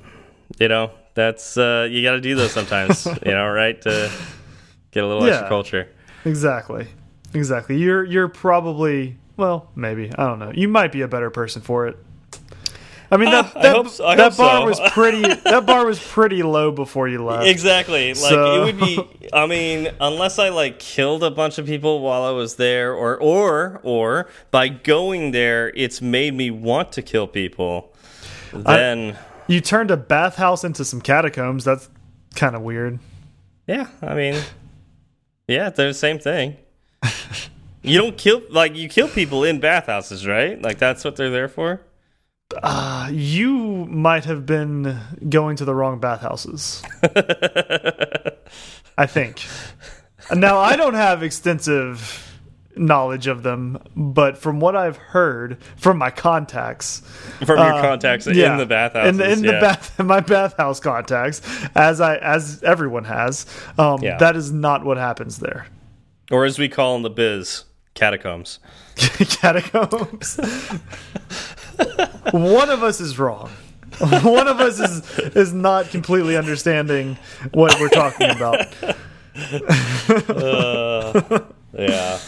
B: you know that's uh, you got to do those sometimes, you know, right? To get a little
A: Yeah.
B: extra culture.
A: Exactly. Exactly. You're you're probably well, maybe. I don't know. You might be a better person for it. I mean that
B: I
A: that,
B: hope so- I
A: that bar
B: so.
A: was pretty that bar was pretty low before you left.
B: Exactly. Like
A: So-
B: it would be. I mean, unless I like killed a bunch of people while I was there, or or or by going there, it's made me want to kill people. Then,
A: You turned a bathhouse into some catacombs. That's kind of weird.
B: yeah. I mean, yeah, they're the same thing. You don't kill like you kill people in bathhouses, right? Like that's what they're there for.
A: Uh, you might have been going to the wrong bathhouses. I think. Now, I don't have extensive knowledge of them, but from what I've heard from my contacts,
B: From your
A: uh,
B: contacts
A: yeah,
B: in the bathhouse,
A: in, the- in
B: yeah.
A: the bath, my bathhouse contacts, as I as everyone has, um,
B: Yeah.
A: that is not what happens there.
B: or as we call in the biz, catacombs.
A: Catacombs. One of us is wrong. One of us is is not completely understanding what we're talking about.
B: Uh, yeah.